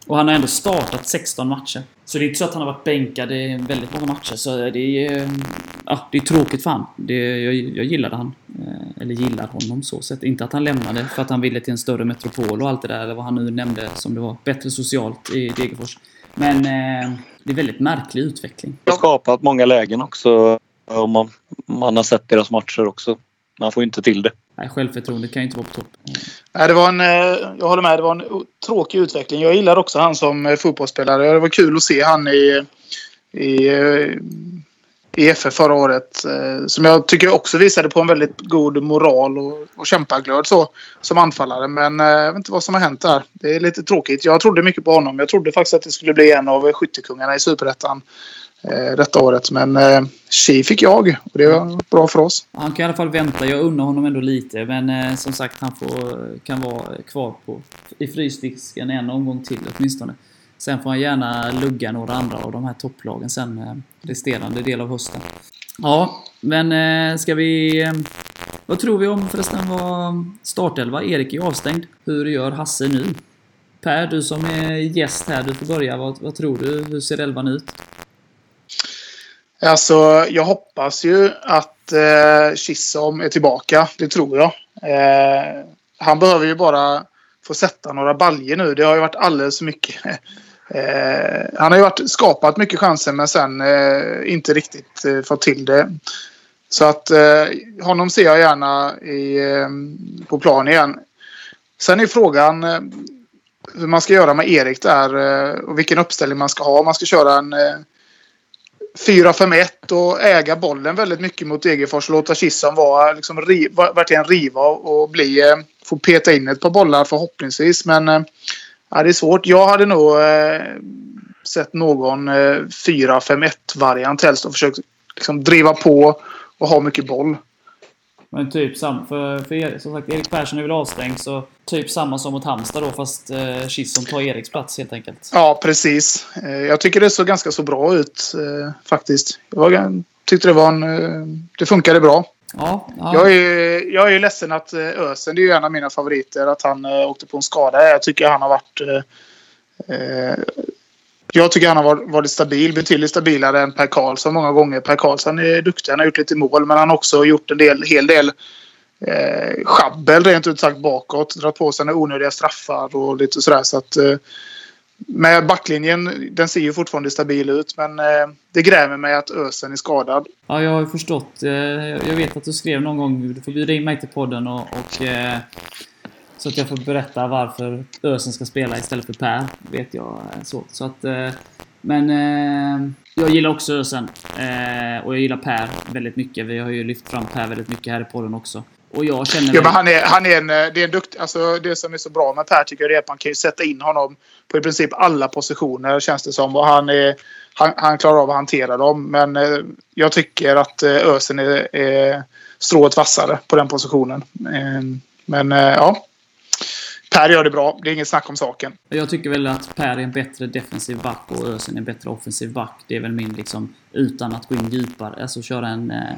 Och han har ändå startat 16 matcher. Så det är inte så att han har varit bänkad i väldigt många matcher. Så det är, ehm, ja, det är tråkigt för han. Det, jag, jag gillade han. Eh, eller gillar honom så sett. Inte att han lämnade för att han ville till en större metropol och allt det där. Eller vad han nu nämnde som det var. Bättre socialt i Degerfors. Men eh, det är väldigt märklig utveckling. Det har skapat många lägen också. Om man, man har sett deras matcher också. Man får inte till det. Nej, självförtroendet kan ju inte vara på topp. Nej, det var en, eh, jag håller med. Det var en tråkig utveckling. Jag gillar också han som eh, fotbollsspelare. Det var kul att se han i, i, i FF förra året. Eh, som jag tycker också visade på en väldigt god moral och, och kämpaglöd så, som anfallare. Men eh, jag vet inte vad som har hänt där. Det är lite tråkigt. Jag trodde mycket på honom. Jag trodde faktiskt att det skulle bli en av skyttekungarna i Superettan eh, detta året. Men eh, Chi fick jag och det var bra för oss. Han kan i alla fall vänta. Jag unnar honom ändå lite. Men eh, som sagt, han får, kan vara kvar på, i frysdisken en omgång till åtminstone. Sen får han gärna lugga några andra av de här topplagen sen eh, resterande del av hösten. Ja, men eh, ska vi... Eh, vad tror vi om förresten var startelva? Erik är avstängd. Hur gör Hasse nu? Per, du som är gäst här, du får börja. Vad, vad tror du? Hur ser elvan ut? Alltså, jag hoppas ju att eh, Kissom är tillbaka. Det tror jag. Eh, han behöver ju bara få sätta några baljer nu. Det har ju varit alldeles för mycket *laughs* Eh, han har ju varit, skapat mycket chanser men sen eh, inte riktigt eh, fått till det. Så att eh, honom ser jag gärna i, eh, på plan igen. Sen är frågan eh, hur man ska göra med Erik där eh, och vilken uppställning man ska ha. Om man ska köra en eh, 4-5-1 och äga bollen väldigt mycket mot Degerfors och låta Kissan vara, liksom, riva, verkligen riva och bli, eh, få peta in ett par bollar förhoppningsvis. Men eh, Ja, det är svårt. Jag hade nog eh, sett någon eh, 4-5-1 variant helst och försökt liksom, driva på och ha mycket boll. Men typ samma, för, för som sagt Erik Persson är väl avstängd så typ samma som mot Halmstad då fast eh, Kisson tar Eriks plats helt enkelt. Ja precis. Eh, jag tycker det såg ganska så bra ut eh, faktiskt. Jag tyckte det var en, eh, Det funkade bra. Ja, ja. Jag, är, jag är ledsen att eh, Ösen, det är ju en av mina favoriter, att han åkte på en skada. Jag tycker han har varit... Äh, jag tycker han har varit, stabil, betydligt stabilare än Per Karlsson många gånger. Per Karlsson är duktig, han har gjort lite mål, men han har också gjort en del, hel del eh, schabbel rent ut sagt bakåt. Dragit på sig onödiga straffar och lite sådär. Så att, eh, med backlinjen, den ser ju fortfarande stabil ut, men eh, det grämer mig att Ösen är skadad. Ja, jag har ju förstått. Eh, jag vet att du skrev någon gång, du får bjuda in mig till podden och, och eh, så att jag får berätta varför Ösen ska spela istället för Per. Vet jag. Så, så att, men jag gillar också Ösen. och jag gillar Per väldigt mycket. Vi har ju lyft fram Per väldigt mycket här i podden också. Och jag känner... Ja, men han är, han är en, det är en duktig... Alltså det som är så bra med Per tycker jag är att man kan ju sätta in honom på i princip alla positioner känns det som. Och han, är, han, han klarar av att hantera dem. Men eh, jag tycker att eh, Ösen är, är strået vassare på den positionen. Eh, men eh, ja. Per gör det bra. Det är inget snack om saken. Jag tycker väl att Per är en bättre defensiv back och Ösen är en bättre offensiv back. Det är väl min liksom, utan att gå in djupare, alltså köra en eh,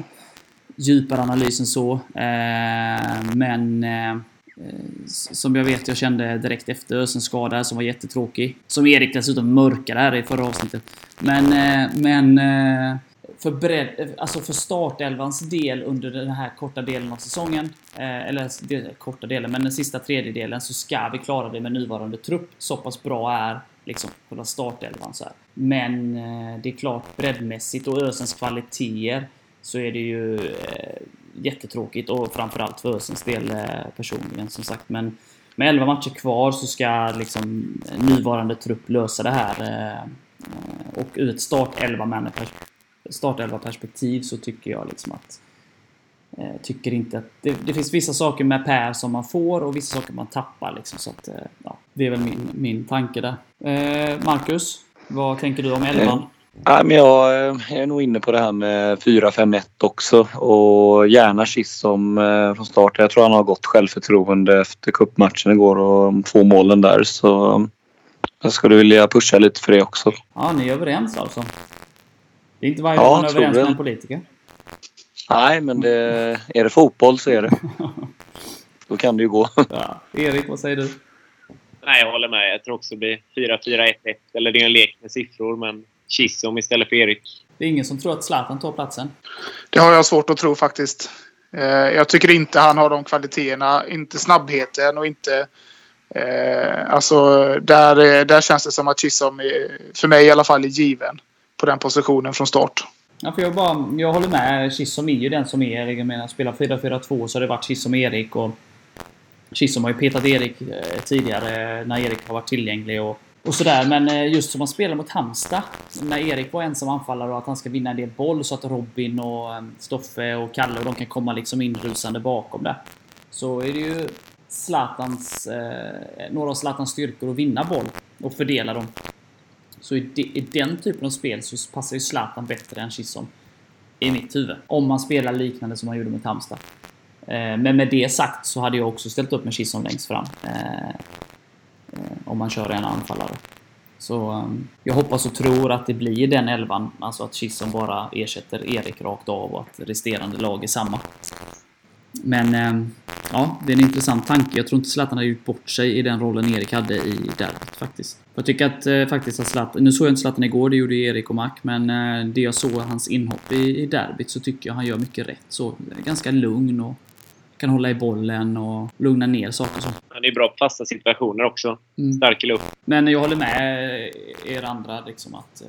djupare analys än så. Eh, men eh, som jag vet, jag kände direkt efter Ösens skada som var jättetråkig. Som Erik dessutom mörkade här i förra avsnittet. Men, eh, men eh, för, bredd, alltså för startelvans del under den här korta delen av säsongen, eh, eller del, korta delen, men den sista tredjedelen, så ska vi klara det med nuvarande trupp. Så pass bra är liksom själva startelvan så här. Men eh, det är klart breddmässigt och Ösens kvaliteter så är det ju eh, jättetråkigt och framförallt för Ösens del eh, personligen som sagt. Men med 11 matcher kvar så ska liksom nuvarande trupp lösa det här. Eh, och ur ett start 11 startelva-perspektiv så tycker jag liksom att eh, Tycker inte att det, det, finns vissa saker med Per som man får och vissa saker man tappar liksom så att eh, ja, Det är väl min, min tanke där. Eh, Marcus, vad tänker du om elvan? Ja, men jag eh, är nog inne på det här med 4-5-1 också och gärna sist som eh, från start. Jag tror han har gott självförtroende efter cupmatchen igår och de två målen där så jag skulle vilja pusha lite för det också. Ja, ni är överens alltså? Det är inte varje ja, dag man är överens med en politiker? Nej, men det, är det fotboll så är det. *laughs* Då kan det ju gå. Ja. Erik, vad säger du? Nej, jag håller med. Jag tror också det blir 4-4-1-1. Eller det är en lek med siffror, men Kissom istället för Erik. Det är ingen som tror att Zlatan tar platsen? Det har jag svårt att tro faktiskt. Eh, jag tycker inte han har de kvaliteterna. Inte snabbheten och inte... Eh, alltså, där, där känns det som att Kissom, för mig i alla fall, är given på den positionen från start. Ja, för jag, bara, jag håller med. Kissom är ju den som är. Jag menar, spelar 4-4-2 så har det varit Kissom och Erik. Och Kissom har ju petat Erik eh, tidigare när Erik har varit tillgänglig. Och och sådär. Men eh, just som man spelar mot Halmstad. När Erik var ensam anfallare och att han ska vinna en del boll så att Robin och eh, Stoffe och Kalle och de kan komma liksom inrusande bakom det. Så är det ju Zlatans, eh, några av Zlatans styrkor att vinna boll och fördela dem. Så i, de, i den typen av spel så passar ju Zlatan bättre än Chisholm. I mitt huvud. Om man spelar liknande som man gjorde mot Halmstad. Eh, men med det sagt så hade jag också ställt upp med Chisholm längst fram. Eh, eh, om man kör en anfallare. Så ehm, jag hoppas och tror att det blir den elvan, alltså att Chisholm bara ersätter Erik rakt av och att resterande lag är samma. Men ehm, ja, det är en intressant tanke. Jag tror inte Zlatan hade gjort bort sig i den rollen Erik hade i derbyt faktiskt. Jag tycker att faktiskt att Zlatan, nu såg jag inte Zlatan igår, det gjorde Erik och Mac, men det jag såg hans inhopp i, i derbyt så tycker jag han gör mycket rätt. Så ganska lugn och kan hålla i bollen och lugna ner saker och så. Han är bra på fasta situationer också. Mm. Stark i luft. Men jag håller med er andra liksom att, eh,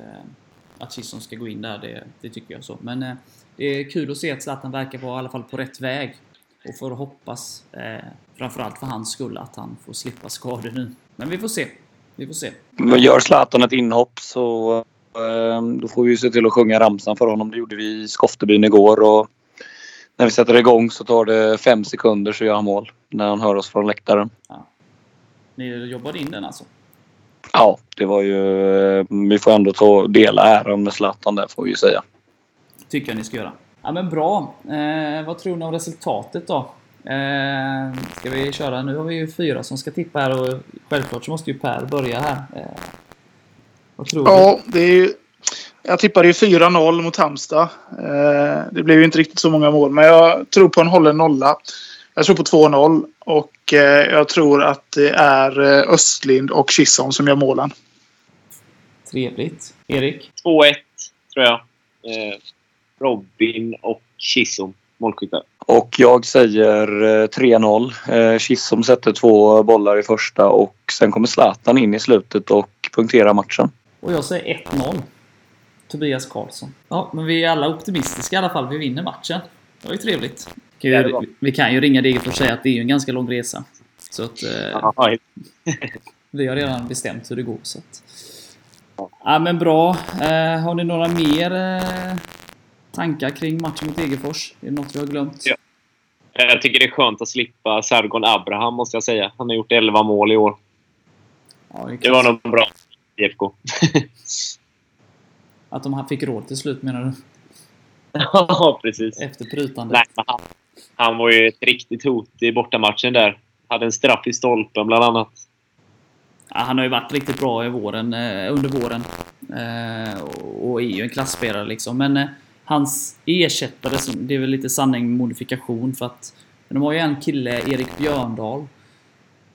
att Chisholm ska gå in där. Det, det tycker jag så. Men eh, det är kul att se att Zlatan verkar vara i alla fall på rätt väg. Och får hoppas, eh, framförallt för hans skull, att han får slippa skador nu. Men vi får se. Vi får se. Men gör Zlatan ett inhopp så eh, då får vi se till att sjunga ramsan för honom. Det gjorde vi i Skoftebyn igår. Och när vi sätter igång så tar det fem sekunder så gör han mål. När han hör oss från läktaren. Ja. Ni jobbade in den alltså? Ja, det var ju... Vi får ändå ta, dela äran med Zlatan där får vi ju säga. Tycker jag ni ska göra. Ja men bra. Eh, vad tror ni om resultatet då? Eh, ska vi köra? Nu har vi ju fyra som ska tippa här och självklart så måste ju Per börja här. Eh, vad tror ja, du? det är ju jag tippade ju 4-0 mot Halmstad. Eh, det blev ju inte riktigt så många mål, men jag tror på en hållen nolla. Jag tror på 2-0 och eh, jag tror att det är eh, Östlind och Kisson som gör målen. Trevligt. Erik? 2-1 tror jag. Robin och Kisson målskyttar. Och jag säger 3-0. Kissom sätter två bollar i första och sen kommer Zlatan in i slutet och punkterar matchen. Och jag säger 1-0. Tobias Karlsson. Ja, men vi är alla optimistiska i alla fall. Vi vinner matchen. Det var ju trevligt. Vi kan ju ringa Degerfors och säga att det är en ganska lång resa. Så att... Eh, *laughs* vi har redan bestämt hur det går. Så att, ja, men bra. Eh, har ni några mer eh, tankar kring matchen mot Degerfors? Är det något vi har glömt? Ja. Jag tycker det är skönt att slippa Sargon Abraham, måste jag säga. Han har gjort 11 mål i år. Ja, det, det var nog bra IFK. *laughs* Att de fick råd till slut menar du? Ja, precis. Efter prutandet. Nej, han, han var ju ett riktigt hot i bortamatchen där. Hade en straff i stolpen bland annat. Ja, han har ju varit riktigt bra i våren, eh, under våren. Eh, och är ju en klassspelare liksom. Men eh, hans ersättare, det är väl lite sanning med modifikation för att de har ju en kille, Erik Björndal,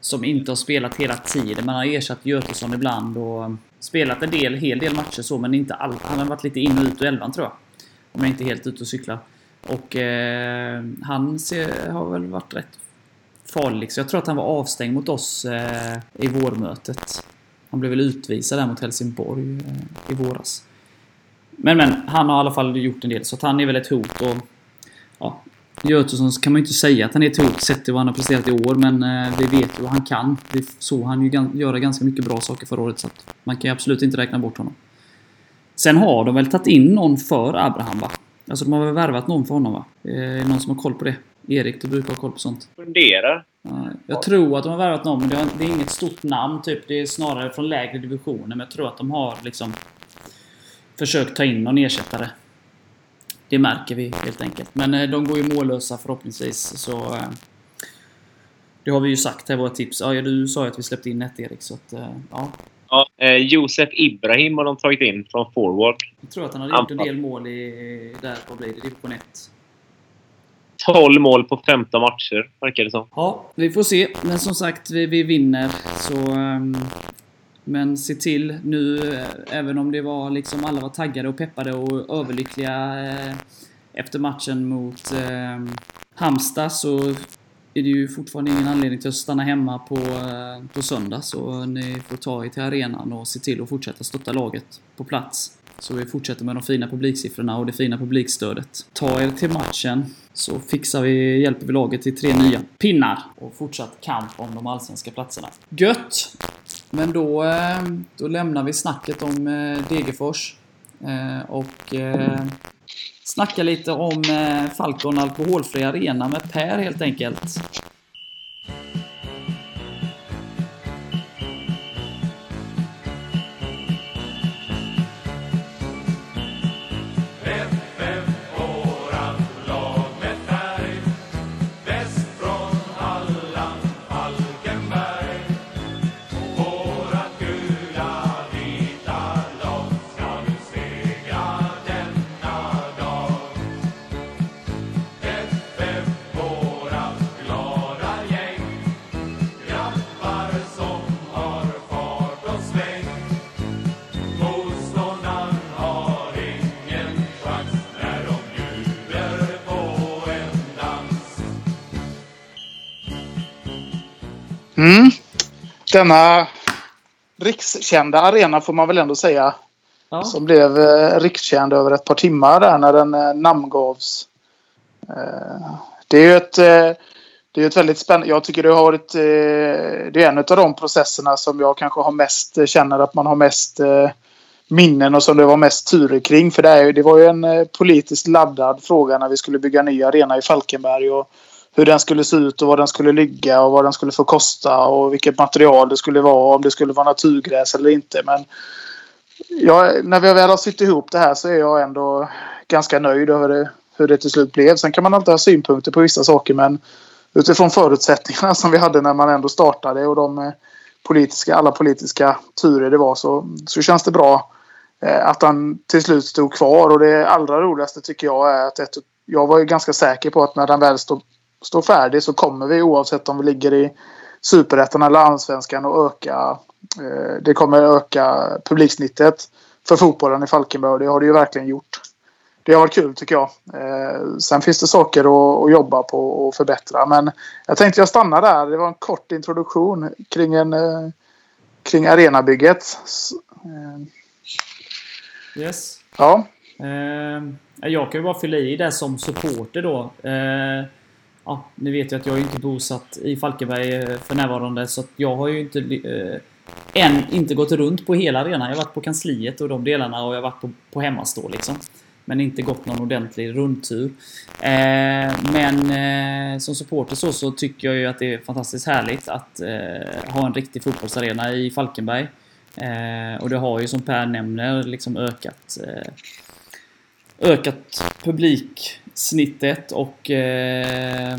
som inte har spelat hela tiden. Man har ersatt Götesson ibland och spelat en del, hel del matcher så, men inte allt. Han har varit lite in och ut ur elvan tror jag. Om jag inte är helt ute och cyklar. Och eh, han ser, har väl varit rätt farlig. Så Jag tror att han var avstängd mot oss eh, i vårmötet. Han blev väl utvisad där mot Helsingborg eh, i våras. Men men, han har i alla fall gjort en del, så att han är väl ett hot. Och, ja, Götesson kan man ju inte säga att han är ett hot sett till vad han har presterat i år, men eh, vi vet ju vad han kan. Vi såg han ju göra ganska mycket bra saker förra året, så att man kan ju absolut inte räkna bort honom. Sen har de väl tagit in någon för Abraham, va? Alltså de har väl värvat någon för honom, va? Eh, någon som har koll på det? Erik, du brukar ha koll på sånt. Funderar. Jag tror att de har värvat någon, men det är inget stort namn, typ. Det är snarare från lägre divisioner, men jag tror att de har liksom försökt ta in någon ersättare. Det märker vi helt enkelt. Men eh, de går ju mållösa förhoppningsvis. Så eh, det har vi ju sagt här, våra tips. Ja, du sa ju att vi släppte in ett Erik, så att, eh, ja. Ja, eh, Josef Ibrahim har de tagit in från forward. Jag tror att han har gjort en del mål i, där, vad blir det, division 1. 12 mål på 15 matcher, verkar det som. Ja, vi får se. Men som sagt, vi, vi vinner. Så um, men se till nu, eh, även om det var liksom alla var taggade och peppade och överlyckliga eh, efter matchen mot eh, Halmstad så är det ju fortfarande ingen anledning till att stanna hemma på, eh, på söndag. Så ni får ta er till arenan och se till att fortsätta stötta laget på plats. Så vi fortsätter med de fina publiksiffrorna och det fina publikstödet. Ta er till matchen så fixar vi, hjälper vi laget till tre nya pinnar och fortsatt kamp om de allsvenska platserna. Gött! Men då, eh, då lämnar vi snacket om eh, Degerfors. Eh, och snackar lite om Falcon Alkoholfri Arena med Per helt enkelt. Mm. Denna rikskända arena får man väl ändå säga. Ja. Som blev eh, rikskänd över ett par timmar där när den eh, namngavs. Eh, det är ju ett, eh, det är ett väldigt spännande... Jag tycker det har varit... Eh, det är en av de processerna som jag kanske har mest eh, känner att man har mest minnen och som det var mest turer kring. För det, är, det var ju en politiskt laddad fråga när vi skulle bygga ny arena i Falkenberg. Och hur den skulle se ut och var den skulle ligga och vad den skulle få kosta och vilket material det skulle vara. Om det skulle vara naturgräs eller inte. Men jag, när vi väl har sytt ihop det här så är jag ändå ganska nöjd över det, hur det till slut blev. Sen kan man alltid ha synpunkter på vissa saker men utifrån förutsättningarna som vi hade när man ändå startade och de eh, politiska, alla politiska turer det var så, så känns det bra eh, att han till slut stod kvar. Och det allra roligaste tycker jag är att ett, jag var ju ganska säker på att när den väl stod står färdig så kommer vi oavsett om vi ligger i superettan eller allsvenskan och öka. Eh, det kommer öka publiksnittet för fotbollen i Falkenberg och det har det ju verkligen gjort. Det har varit kul tycker jag. Eh, sen finns det saker att, att jobba på och förbättra men jag tänkte jag stannar där. Det var en kort introduktion kring en eh, kring arenabygget. Yes. Ja. Jag kan ju bara fylla i det som supporter då ja, ni vet ju att jag är inte bosatt i Falkenberg eh, för närvarande så att jag har ju inte eh, än inte gått runt på hela arenan. Jag har varit på kansliet och de delarna och jag har varit på, på hemmastå liksom. Men inte gått någon ordentlig rundtur. Eh, men eh, som supporter så, så tycker jag ju att det är fantastiskt härligt att eh, ha en riktig fotbollsarena i Falkenberg. Eh, och det har ju som Per nämner liksom ökat eh, ökat publik snittet och eh,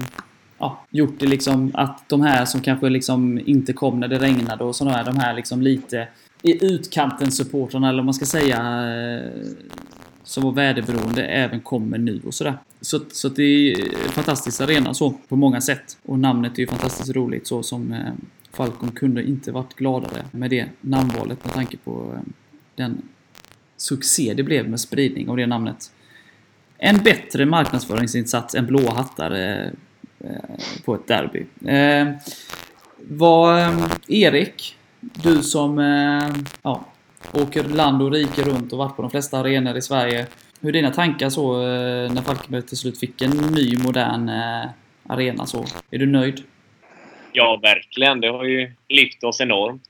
ja, gjort det liksom att de här som kanske liksom inte kom när det regnade och sådana här, de här liksom lite i utkanten supportrarna eller vad man ska säga eh, som var väderberoende även kommer nu och sådär. Så, så det är en fantastisk arena så på många sätt. Och namnet är ju fantastiskt roligt så som eh, Falcon kunde inte varit gladare med det namnvalet med tanke på eh, den succé det blev med spridning av det namnet. En bättre marknadsföringsinsats än blåa hattar eh, eh, på ett derby. Eh, vad, Erik, du som ja, åker land och rike runt och varit på de flesta arenor i Sverige. Hur är dina tankar så när Falkenberg till slut fick en ny modern arena så? Är du nöjd? Ja, verkligen. Det har ju lyft oss enormt.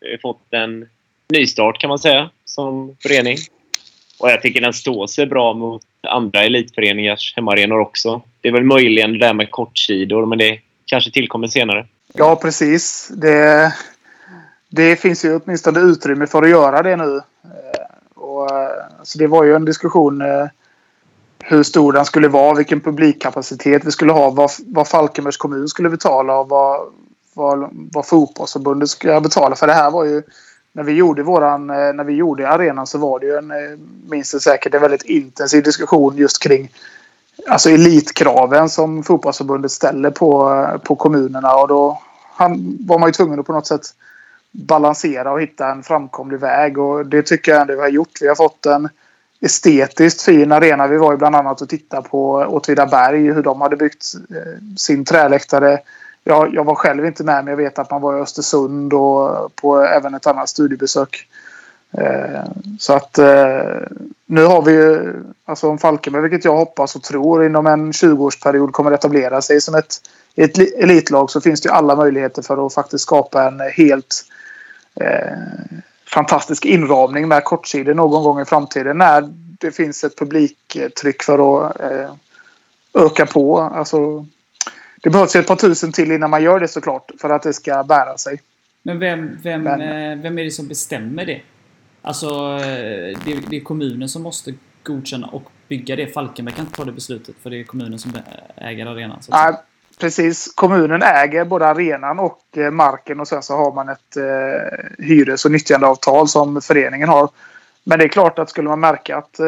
Vi har fått en nystart kan man säga som förening. Och jag tycker den står sig bra mot andra elitföreningars hemmaarenor också. Det är väl möjligen det där med kortsidor, men det kanske tillkommer senare. Ja, precis. Det, det finns ju åtminstone utrymme för att göra det nu. Eh, och, alltså det var ju en diskussion eh, hur stor den skulle vara, vilken publikkapacitet vi skulle ha, vad, vad Falkenbergs kommun skulle betala och vad, vad, vad fotbollsförbundet skulle betala. För det här var ju när vi gjorde våran, eh, när vi gjorde arenan så var det ju en, eh, minst säkert, en väldigt intensiv diskussion just kring alltså elitkraven som fotbollsförbundet ställer på, eh, på kommunerna och då han, var man ju tvungen att på något sätt balansera och hitta en framkomlig väg och det tycker jag ändå vi har gjort. Vi har fått en estetiskt fin arena. Vi var ju bland annat och tittade på Åtvidaberg hur de hade byggt sin träläktare jag, jag var själv inte med men jag vet att man var i Östersund och på även ett annat studiebesök. Eh, så att eh, nu har vi ju, alltså om Falkenberg, vilket jag hoppas och tror inom en 20-årsperiod kommer etablera sig som ett, ett elitlag så finns det ju alla möjligheter för att faktiskt skapa en helt eh, fantastisk inramning med kortsidor någon gång i framtiden när det finns ett publiktryck för att eh, öka på. Alltså, det behövs ett par tusen till innan man gör det såklart för att det ska bära sig. Men vem, vem, Men, eh, vem är det som bestämmer det? Alltså, eh, det, det, är kommunen som måste godkänna och bygga det. Falkenberg kan inte ta det beslutet för det är kommunen som äger arenan. Så Nej, precis. Kommunen äger både arenan och eh, marken och sen så har man ett eh, hyres och nyttjandeavtal som föreningen har. Men det är klart att skulle man märka att eh,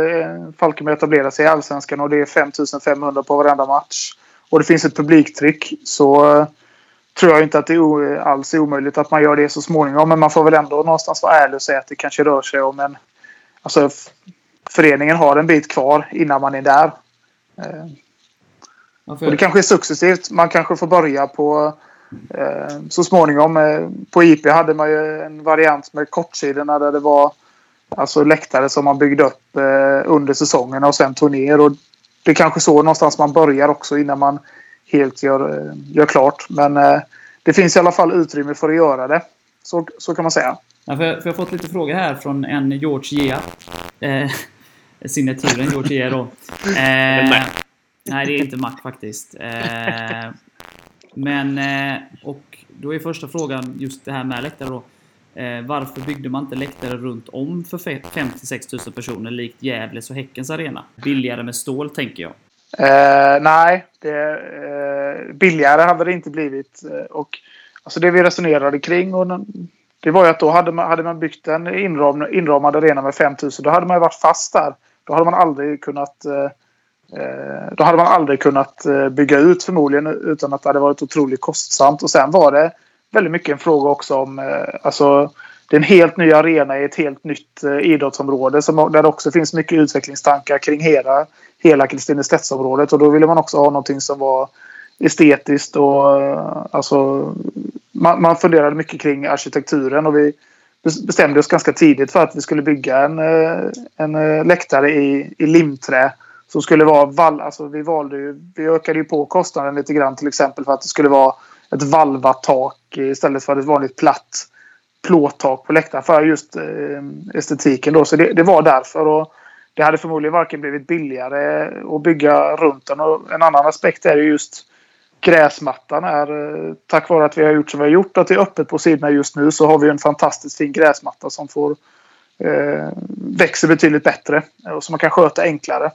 Falkenberg etablerar sig i Allsvenskan och det är 5500 på varenda match och det finns ett publiktryck så eh, tror jag inte att det är alls är omöjligt att man gör det så småningom. Men man får väl ändå någonstans vara ärlig och säga att det kanske rör sig om en... Alltså föreningen har en bit kvar innan man är där. Eh, och det kanske är successivt. Man kanske får börja på eh, så småningom. På IP hade man ju en variant med kortsidorna där det var alltså läktare som man byggde upp under säsongen och sen tog ner. Och det är kanske så någonstans man börjar också innan man helt gör, eh, gör klart. Men eh, det finns i alla fall utrymme för att göra det. Så, så kan man säga. Ja, för, för jag har fått lite frågor här från en George Gea. Eh, *laughs* signaturen George Gea då. *laughs* Eh, nej, det är inte Mac faktiskt. Eh, men, eh, och då är första frågan just det här med läktare då. Eh, varför byggde man inte läktare runt om för 56 000 personer likt Gävles och Häckens arena? Billigare med stål, tänker jag. Eh, nej, det, eh, billigare hade det inte blivit. Eh, och, alltså det vi resonerade kring och det var ju att då hade man, hade man byggt en inram, inramad arena med 5000 då hade man ju varit fast där. Då hade man aldrig kunnat eh, eh då hade man aldrig kunnat eh, bygga ut förmodligen utan att det hade varit otroligt kostsamt. Och sen var det väldigt mycket en fråga också om eh, alltså, det är en helt ny arena i ett helt nytt eh, idrottsområde som, där det också finns mycket utvecklingstankar kring hela hela Kristinestedtsområdet. Och då ville man också ha någonting som var estetiskt och eh, alltså man, man funderade mycket kring arkitekturen och vi bestämde oss ganska tidigt för att vi skulle bygga en, en läktare i, i limträ som skulle vara vall. Alltså vi valde ju, vi ökade ju på kostnaden lite grann till exempel för att det skulle vara ett valvat tak istället för ett vanligt platt plåttak på läktaren för just eh, estetiken då. Så det, det var därför. Och det hade förmodligen varken blivit billigare att bygga runt den. Och en annan aspekt är just gräsmattan är eh, tack vare att vi har gjort som vi har gjort att det är öppet på sidorna just nu så har vi en fantastiskt fin gräsmatta som får eh, växer betydligt bättre och som man kan sköta enklare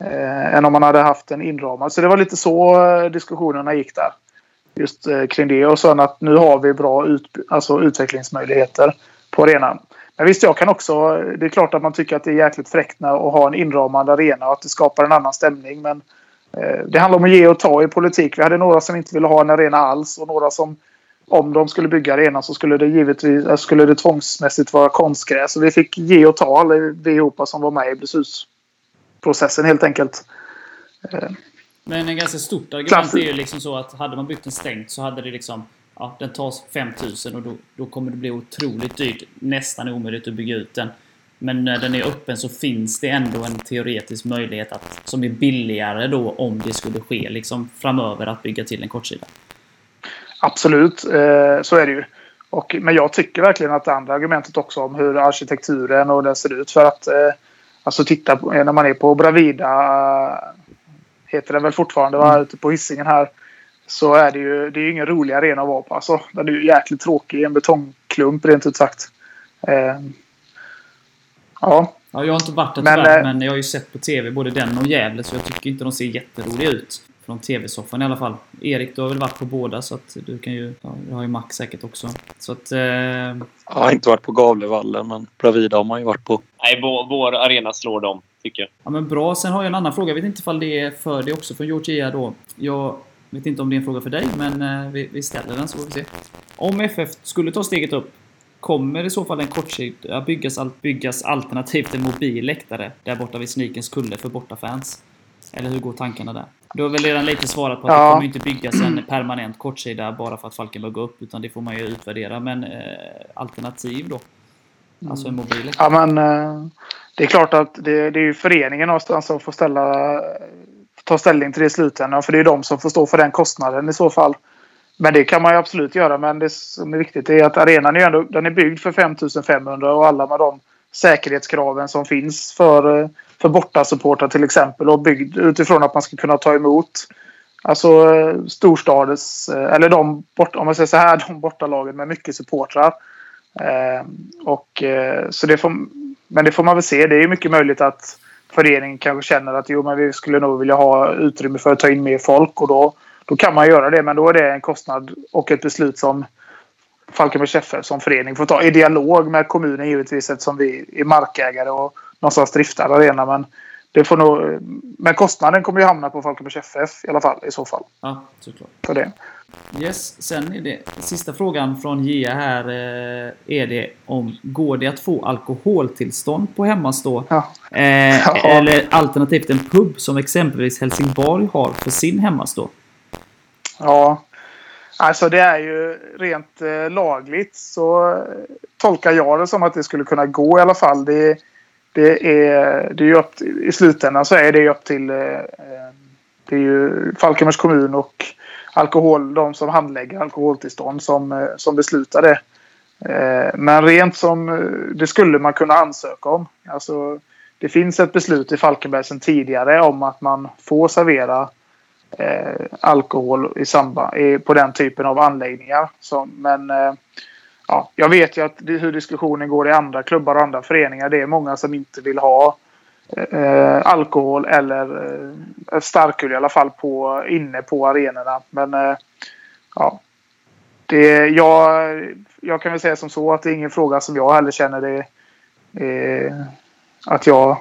eh, än om man hade haft en inramad. Så det var lite så eh, diskussionerna gick där. Just eh, kring det och sen att nu har vi bra ut, alltså utvecklingsmöjligheter på arenan. Men visst, jag kan också... Det är klart att man tycker att det är jäkligt fräckt att ha en inramad arena och att det skapar en annan stämning. Men eh, det handlar om att ge och ta i politik. Vi hade några som inte ville ha en arena alls och några som om de skulle bygga arenan så skulle det givetvis eh, skulle det tvångsmässigt vara konstgräs. Så vi fick ge och ta allihopa som var med i beslutsprocessen helt enkelt. Men en ganska stort argument är ju liksom så att hade man byggt den stängt så hade det liksom ja, den tas 5000 och då, då kommer det bli otroligt dyrt. Nästan omöjligt att bygga ut den. Men när den är öppen så finns det ändå en teoretisk möjlighet att, som är billigare då om det skulle ske liksom framöver att bygga till en kortsida. Absolut, eh, så är det ju. Och, men jag tycker verkligen att det andra argumentet också om hur arkitekturen och den ser ut för att eh, alltså titta på, när man är på Bravida heter den väl fortfarande, var mm. ute på hissingen här så är det ju det är ingen rolig arena att vara på. Alltså, den är ju jäkligt tråkig. En betongklump rent ut sagt. Eh, ja. ja. Jag har inte varit där men, tyvärr, eh, men jag har ju sett på TV både den och Gävle så jag tycker inte de ser jätteroliga ut. Från TV-soffan i alla fall. Erik, du har väl varit på båda så att du kan ju... Ja, du har ju Max säkert också. Så att... Eh... Jag har inte varit på Gavlevallen men Bravida har man ju varit på. Nej, vår, vår arena slår dem, tycker jag. Ja men bra. Sen har jag en annan fråga. Jag vet inte ifall det är för det också från Georgia då. Jag vet inte om det är en fråga för dig, men eh, vi, vi ställer den så får vi se. Om FF skulle ta steget upp, kommer i så fall en kortsida byggas, byggas alternativt en mobil läktare där borta vid Sneakens kulle för bortafans? Eller hur går tankarna där? Du har väl redan lite svarat på att ja. det kommer inte byggas en *clears throat* permanent kortsida bara för att Falkenberg går upp, utan det får man ju utvärdera. Men eh, alternativ då? Alltså en mobil läktare? Ja, men eh, det är klart att det, det är ju föreningen någonstans som får ställa ta ställning till det i slutändan. För det är de som får stå för den kostnaden i så fall. men det kan man ju absolut göra. Men det som är viktigt är att arenan är, ändå, den är byggd för 5500 och alla med de säkerhetskraven som finns för, för bortasupportrar till exempel och byggd utifrån att man ska kunna ta emot Alltså storstadens, eller de, bort, om man säger så här, de bortalagen med mycket supportrar. Eh, och, eh, så det får, men det får man väl se. Det är mycket möjligt att föreningen kanske känner att jo, men vi skulle nog vilja ha utrymme för att ta in mer folk. Och då, då kan man göra det. Men då är det en kostnad och ett beslut som Falkenbergs FF som förening får ta i dialog med kommunen givetvis eftersom vi är markägare och någonstans driftar arenan. Men det får nog, men kostnaden kommer ju hamna på Falkenbergs FF i alla fall i så fall. Ja, såklart. För det. Yes, sen är det sista frågan från Gia här. Eh, är det om går det att få alkoholtillstånd på hemmastå? Ja. Eh, Ja. Eller alternativt en pub som exempelvis Helsingborg har för sin hemmastå? Ja, alltså det är ju rent eh, lagligt så tolkar jag det som att det skulle kunna gå i alla fall. Det, det är, det är upp, I slutändan så är det upp till eh, det är ju Falkenbergs kommun och alkohol, de som handlägger alkoholtillstånd som, eh, som beslutar det. Eh, men rent som eh, det skulle man kunna ansöka om. Alltså, det finns ett beslut i Falkenberg sedan tidigare om att man får servera eh, alkohol i samband, i, på den typen av anläggningar. Så, men eh, ja, jag vet ju att det, hur diskussionen går i andra klubbar och andra föreningar. Det är många som inte vill ha eh, alkohol eller eh, starköl i alla fall på, inne på arenorna. Men eh, ja, det, jag, jag kan väl säga som så att det är ingen fråga som jag heller känner det eh, att jag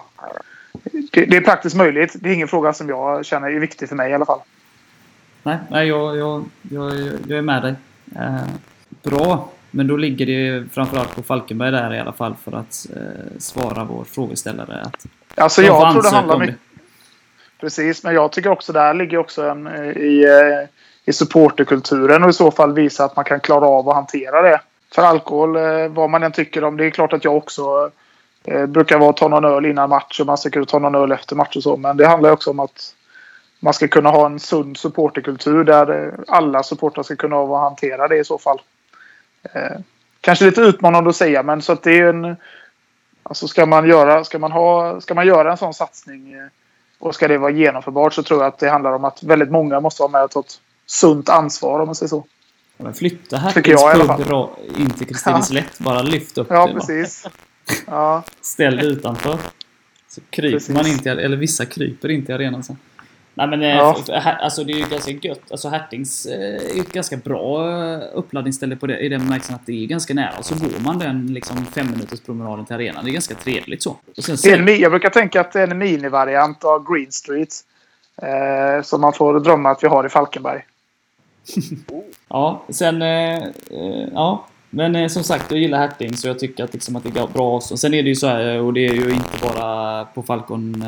det, det är praktiskt möjligt. Det är ingen fråga som jag känner är viktig för mig i alla fall. Nej, nej jag, jag, jag, jag är med dig. Eh, bra, men då ligger det ju framförallt på Falkenberg där i alla fall för att eh, svara vår frågeställare. Att Alltså jag tror det handlar mycket... Precis, men jag tycker också där ligger också en eh, i, eh, i supporterkulturen och i så fall visa att man kan klara av att hantera det. För alkohol, eh, vad man än tycker om, det är klart att jag också eh, brukar vara ta någon öl innan match och man ska kunna ta någon öl efter match och så. Men det handlar också om att man ska kunna ha en sund supporterkultur där alla supportrar ska kunna hantera det i så fall. Eh, kanske lite utmanande att säga, men så att det är en... Alltså ska man göra, ska man ha, ska man göra en sån satsning eh, och ska det vara genomförbart så tror jag att det handlar om att väldigt många måste vara med och ta ett sunt ansvar om man säger så. ja, men flytta Hertings pub in till Kristineslätt. Bara lyft upp Ja, det. Precis. *laughs* Ja, Ställ det utanför. Så kryper Precis. man inte, eller vissa kryper inte i arenan sen. Nej men eh, Ja. alltså det är ju ganska gött. Alltså Hertings eh, är ett ganska bra eh, uppladdningsställe på det, i den bemärkelsen att det är ganska nära. Och så går man den liksom fem minuters promenaden till arenan. Det är ganska trevligt så. Sen, sen, jag brukar tänka att det är en minivariant av Green Street. Eh, som man får drömma att vi har i Falkenberg. *laughs* ja, sen... Eh, ja. Men eh, som sagt, jag gillar Herting så jag tycker att, liksom, att det är bra avstånd. Sen är det ju så här, och det är ju inte bara på Falcon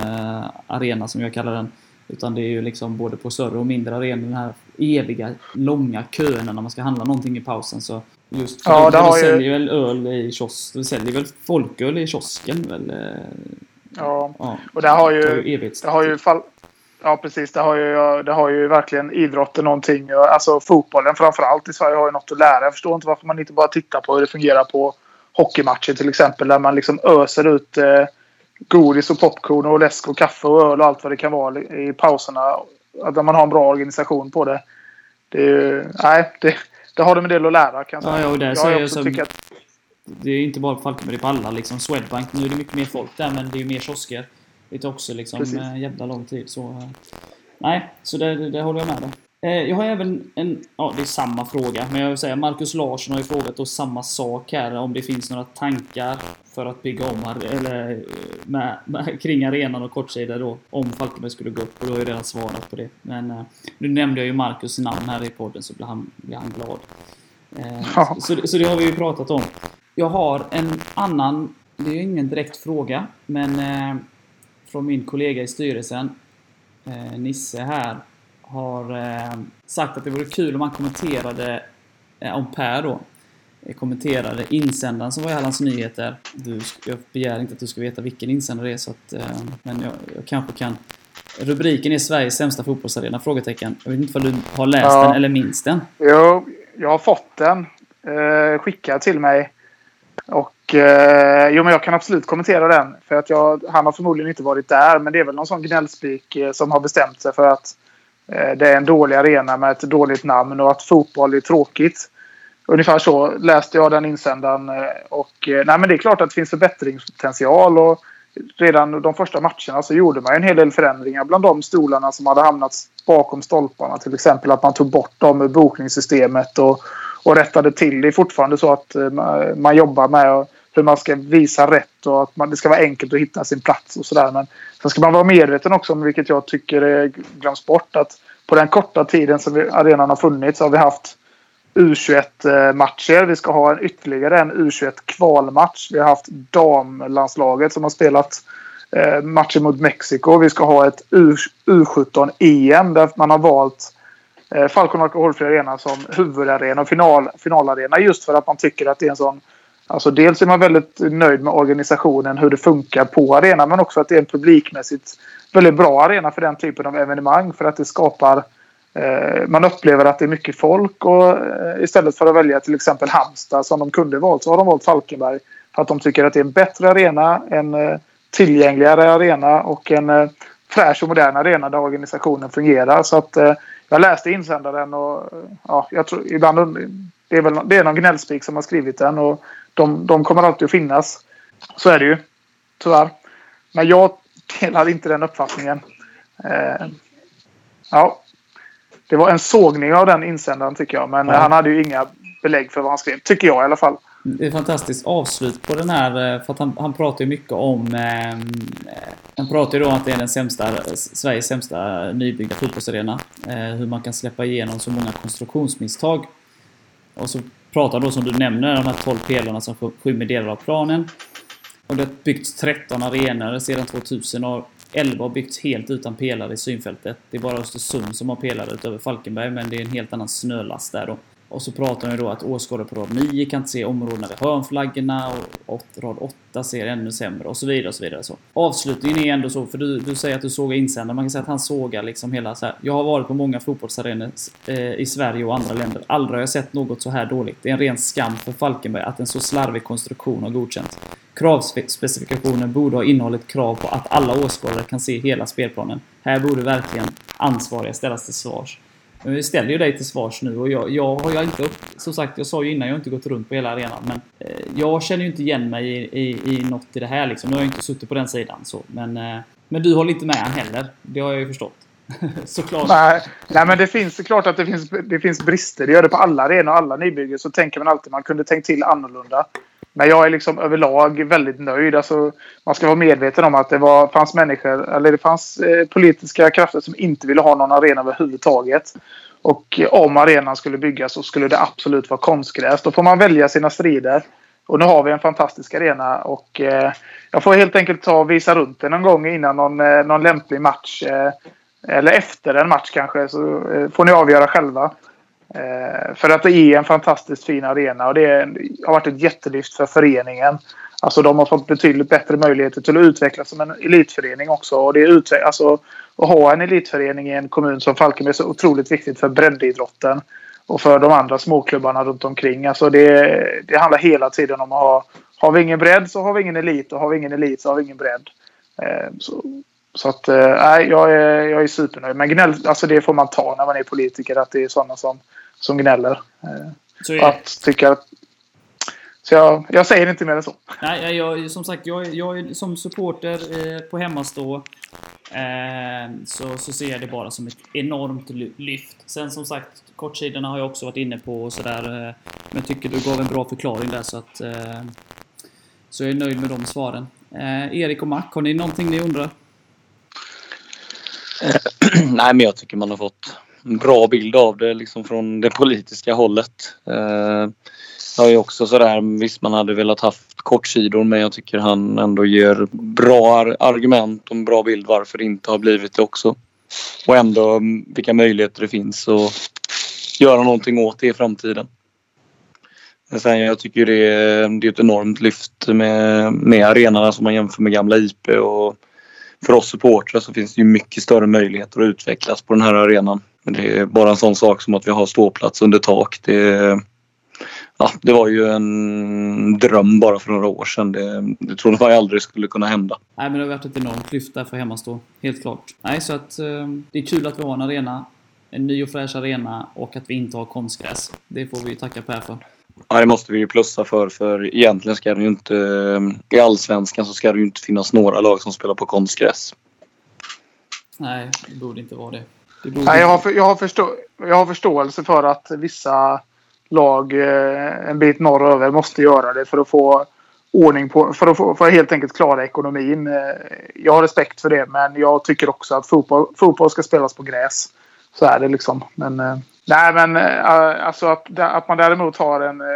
Arena som jag kallar den. Utan det är ju liksom både på större och mindre arenor den här eviga långa köerna när man ska handla någonting i pausen. Så just Ja, det det har ju- säljer väl öl i kiosk. Vi säljer väl folköl i kiosken väl? eh, Ja, Ja. och där har Det ju... har ju evighetstid. Det har ju fall... Ja, precis. Det har, ju, det har ju verkligen idrotten någonting. Alltså fotbollen framförallt i Sverige har ju något att lära. Jag förstår inte varför man inte bara tittar på hur det fungerar på hockeymatcher till exempel. Där man liksom öser ut eh, godis och popcorn och läsk och kaffe och öl och allt vad det kan vara i pauserna. Att man har en bra organisation på det. Det är. Nej, det, det har de en del att lära kan jag säga. Ja, ja, och där jag jag också som- att, Det är inte bara på Falkenberg, det är på alla liksom. Swedbank, nu är det mycket mer folk där men det är ju mer kiosker. Det tar också liksom Precis. eh, jävla lång tid så... eh, Nej, så det, det, det håller jag med dig. Eh, jag har även en... Ja, det är samma fråga. Men jag vill säga, Marcus Larsson har ju frågat då samma sak här. Om det finns några tankar för att bygga om eller eh, med, med, *laughs* kring arenan och kortsida då. Om Falkenberg skulle gå upp. Och då har jag redan svarat på det. Men eh, nu nämnde jag ju Marcus namn här i podden så blir han, blir han glad. Ja. så, så det har vi ju pratat om. Jag har en annan, det är ju ingen direkt fråga, men från min kollega i styrelsen, Nisse här, har eh, sagt att det vore kul om han kommenterade, eh, om Per då, eh, kommenterade insändaren som var i Hallands Nyheter. Du, jag begär inte att du ska veta vilken insändare det är, så att, eh, men jag, jag kanske kan Rubriken är Sveriges sämsta fotbollsarena? Frågetecken. Jag vet inte om du har läst ja. den eller minns den? Jo, jag har fått den eh, skickad till mig. Och eh, jo, men jag kan absolut kommentera den. För att jag, han har förmodligen inte varit där. Men det är väl någon sån gnällspik eh, som har bestämt sig för att Eh, det är en dålig arena med ett dåligt namn och att fotboll är tråkigt. Ungefär så läste jag den insändaren. Eh, och, eh, nej, men det är klart att det finns förbättringspotential. Och redan de första matcherna så gjorde man en hel del förändringar bland de stolarna som hade hamnat bakom stolparna. Till exempel att man tog bort dem ur bokningssystemet och, och rättade till. Det är fortfarande så att man jobbar med hur man ska visa rätt och att man, det ska vara enkelt att hitta sin plats och sådär. Men sen ska man vara medveten också om, vilket jag tycker glöms bort, att på den korta tiden som arenan har funnits har vi haft U21-matcher. Vi ska ha en ytterligare en U21-kvalmatch. Vi har haft damlandslaget som har spelat eh, matcher mot Mexiko. Vi ska ha ett U17-EM där man har valt eh, Falcon Alkoholfri Arena som huvudarena och final, finalarena just för att man tycker att det är en sån Alltså dels är man väldigt nöjd med organisationen, hur det funkar på arenan men också att det är en publikmässigt väldigt bra arena för den typen av evenemang för att det skapar Eh, man upplever att det är mycket folk och eh, istället för att välja till exempel Halmstad som de kunde valt så har de valt Falkenberg. För att de tycker att det är en bättre arena, en eh, tillgängligare arena och en eh, fräsch och modern arena där organisationen fungerar. Så att eh, jag läste insändaren och eh, ja, jag tror ibland det är, väl, det är någon gnällspik som har skrivit den och de, de kommer alltid att finnas. Så är det ju. Tyvärr. Men jag delar inte den uppfattningen. Eh, ja, det var en sågning av den insändaren tycker jag. Men ja. han hade ju inga belägg för vad han skrev. Tycker jag i alla fall. Det är ett fantastiskt avslut på den här. Eh, för att han, han pratar ju mycket om... Eh, han pratar ju då om att det är den sämsta, Sveriges sämsta nybyggda fotbollsarena. Eh, hur man kan släppa igenom så många konstruktionsmisstag. Och så pratar då som du nämner de här 12 pelarna som skymmer delar av planen. Och det har byggts 13 arenor sedan 2000 och 11 har byggts helt utan pelare i synfältet. Det är bara Östersund som har pelare utöver Falkenberg, men det är en helt annan snölast där då. Och så pratar vi då att åskådare på rad 9 kan inte se områdena vid hörnflaggorna och rad 8 ser ännu sämre och så vidare och så vidare. Så. Avslutningen är ändå så, för du, du säger att du såg insändaren. Man kan säga att han sågar liksom hela så här. Jag har varit på många fotbollsarenor eh, i Sverige och andra länder. Aldrig har jag sett något så här dåligt. Det är en ren skam för Falkenberg att en så slarvig konstruktion har godkänts. Kravspecifikationen borde ha innehållit krav på att alla åskådare kan se hela spelplanen. Här borde verkligen ansvariga ställas till svars. Men vi ställer ju dig till svars nu och jag, jag har ju inte upp... Som sagt, jag sa ju innan, jag har inte gått runt på hela arenan. Men eh, jag känner ju inte igen mig i, i, i något i det här liksom. Nu har jag inte suttit på den sidan så. Men, eh, men du håller inte med han heller. Det har jag ju förstått. *laughs* Såklart. Nej, nej, men det finns klart att det finns, det finns brister. Det gör det på alla arenor och alla nybyggen. Så tänker man alltid man kunde tänkt till annorlunda. Men jag är liksom överlag väldigt nöjd. Alltså, man ska vara medveten om att det var, fanns människor, eller det fanns eh, politiska krafter som inte ville ha någon arena överhuvudtaget. Och om arenan skulle byggas så skulle det absolut vara konstgräs. Då får man välja sina strider. Och nu har vi en fantastisk arena och eh, jag får helt enkelt ta och visa runt den någon gång innan någon, eh, någon lämplig match. Eh, eller efter en match kanske, så eh, får ni avgöra själva. Eh, för att det är en fantastiskt fin arena och det har varit ett jättelyft för föreningen. Alltså de har fått betydligt bättre möjligheter till att utvecklas som en elitförening också. Och det är alltså, att ha en elitförening i en kommun som Falkenberg är så otroligt viktigt för breddidrotten. Och för de andra småklubbarna runt omkring. Alltså det, det handlar hela tiden om att ha... Har vi ingen bredd så har vi ingen elit och har vi ingen elit så har vi ingen bredd. Eh, så, så att, eh, nej, jag är, jag är supernöjd. Men gnäll, alltså det får man ta när man är politiker. Att det är sådana som som gnäller. Så är... Att tycka så jag, jag säger inte mer än så. Nej, jag, som sagt, jag, jag som supporter eh, på hemmastå eh, så, så ser jag det bara som ett enormt lyft. Sen som sagt, kortsidorna har jag också varit inne på och sådär. Eh, men jag tycker du gav en bra förklaring där så att... Eh, så jag är nöjd med de svaren. Eh, Erik och Mac, har ni någonting ni undrar? *clears throat* Nej, men jag tycker man har fått bra bild av det liksom från det politiska hållet. Eh, jag är också sådär, visst man hade velat haft kortsidor men jag tycker han ändå ger bra argument och en bra bild varför det inte har blivit det också. Och ändå mm, vilka möjligheter det finns att göra någonting åt det i framtiden. Men sen jag tycker det är, det är ett enormt lyft med, med arenorna som man jämför med gamla IP och för oss supportrar så finns det ju mycket större möjligheter att utvecklas på den här arenan. Men det är bara en sån sak som att vi har ståplats under tak. Det, ja, det var ju en dröm bara för några år sedan. Det, det trodde man aldrig skulle kunna hända. Nej, men det har varit ett enormt lyft där för hemmastå. Helt klart. Nej, så att eh, det är kul att vi har en arena. En ny och fräsch arena och att vi inte har konstgräs. Det får vi tacka Per för. Ja, det måste vi ju plussa för. För egentligen ska det ju inte... I Allsvenskan så ska det ju inte finnas några lag som spelar på konstgräs. Nej, det borde inte vara det borde Nej, jag, har för, jag, har förstå, jag har förståelse för att vissa lag eh, en bit norröver måste göra det för att få ordning på, för att, få, för att helt enkelt klara ekonomin. Eh, Jag har respekt för det, men jag tycker också att fotboll, fotboll ska spelas på gräs. Så är det liksom. Men, eh, nej, men eh, alltså att, att man däremot har en... eh,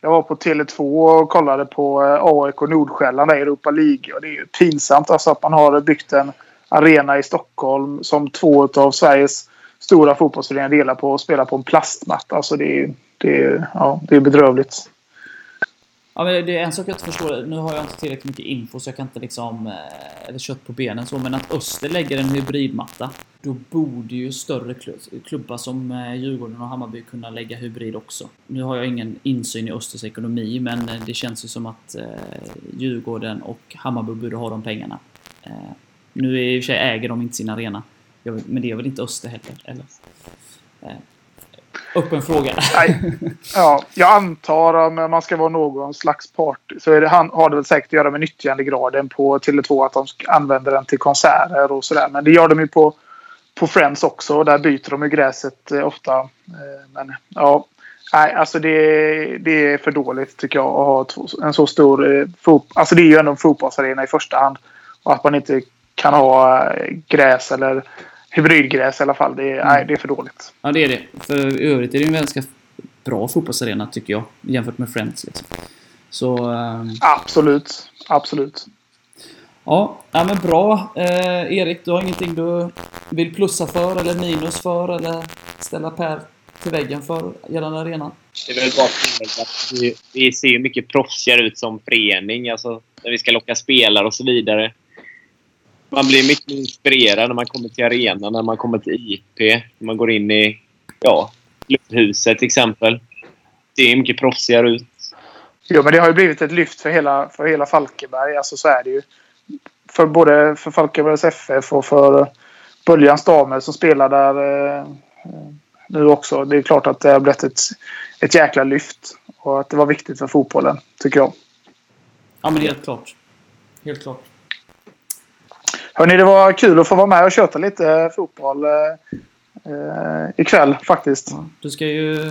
Jag var på Tele2 och kollade på eh, AIK Nordsjälland, i Europa League. Och det är ju pinsamt alltså att man har byggt en arena i Stockholm som två av Sveriges stora fotbollsföreningar delar på och spelar på en plastmatta. Alltså det är, det är, ja, det är bedrövligt. Ja, men det är en sak jag inte förstår. Nu har jag inte tillräckligt mycket info så jag kan inte liksom... Eh, eller kött på benen så. Men att Öster lägger en hybridmatta. Då borde ju större klubbar som eh, Djurgården och Hammarby kunna lägga hybrid också. Nu har jag ingen insyn i Östers ekonomi men eh, det känns ju som att Djurgården och Hammarby borde ha de pengarna. Nu är i och för sig äger de inte sin arena. Men det är väl inte Öster heller? Eller? Eh, Öppen fråga. Nej. *laughs* Ja, jag antar om man ska vara någon slags part så är det, han har det väl säkert att göra med nyttjandegraden på Tele2 att de använder den till konserter och sådär. Men det gör de ju på, på Friends också och där byter de ju gräset eh, ofta. Eh, Men ja, nej, alltså det, det är för dåligt tycker jag att ha en så stor Alltså det är ju ändå en fotbollsarena i första hand. Och att man inte kan ha eh, gräs eller hybridgräs i alla fall. Det är, nej, det är för dåligt. Ja, det är det. För i övrigt är det en ganska bra fotbollsarena tycker jag. Jämfört med Friends liksom. Så... ehm, Absolut. Absolut. Ja, ja men bra. Eh, Erik, du har ingenting du vill plussa för eller minus för eller ställa Per till väggen för gällande arenan? Det är väl bara att vi, vi ser ju mycket proffsigare ut som förening. Alltså, när vi ska locka spelare och så vidare. Man blir mycket inspirerad när man kommer till arenan, när man kommer till IP. När man går in i ja, Klubbhuset till exempel. Det är mycket proffsigare ut. Jo, men det har ju blivit ett lyft för hela, för hela Falkenberg. Alltså så är det ju. För både för Falkenbergs FF och för Böljans damer som spelar där eh, nu också. Det är klart att det har blivit ett, ett jäkla lyft. Och att det var viktigt för fotbollen, tycker jag. Ja, men helt klart. Helt klart. Hörni, det var kul att få vara med och köta lite fotboll eh, eh, ikväll faktiskt. Ja, du ska ju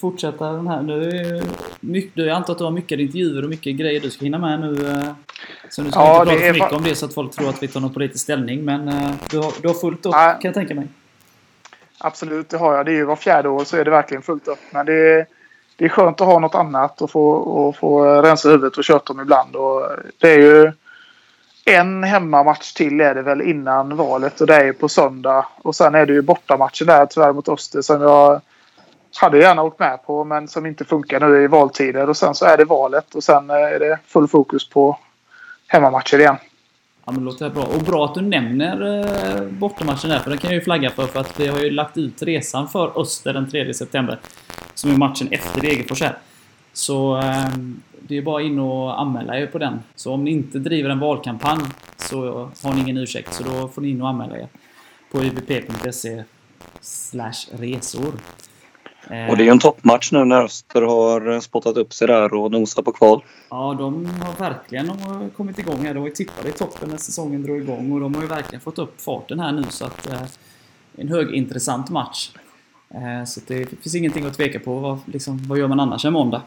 fortsätta den här. Nu är mycket, jag antar att du har mycket intervjuer och mycket grejer du ska hinna med nu. eh, Så nu ska Ja, inte prata för mycket om det så att folk tror att vi tar någon politisk ställning. Men eh, du har, du har fullt upp Nej. kan jag tänka mig. Absolut, det har jag. Det är ju var fjärde år så är det verkligen fullt upp. Men det är, det är skönt att ha något annat och få, och få rensa huvudet och köta om ibland. Och det är ju en hemmamatch till är det väl innan valet och det är ju på söndag. Och sen är det ju bortamatchen där tyvärr mot Öster som jag hade gärna åkt med på men som inte funkar nu i valtider. Och sen så är det valet och sen är det full fokus på hemmamatcher igen. Ja, men det låter bra. Och bra att du nämner eh, bortamatchen där, för den kan jag ju flagga för. För att vi har ju lagt ut resan för Öster den 3 september. Som är matchen efter Degerfors här. Så eh, det är bara in och anmäla er på den. Så om ni inte driver en valkampanj så har ni ingen ursäkt. Så då får ni in och anmäla er. På ybp.se slash resor. Eh, Och det är ju en toppmatch nu när Öster har spottat upp sig där och nosar på kval. Ja, de har verkligen de har kommit igång här. De var ju tippade i toppen när säsongen drog igång och de har ju verkligen fått upp farten här nu så att... Eh, en högintressant match. Eh, så det finns ingenting att tveka på. Vad, liksom, vad gör man annars en måndag?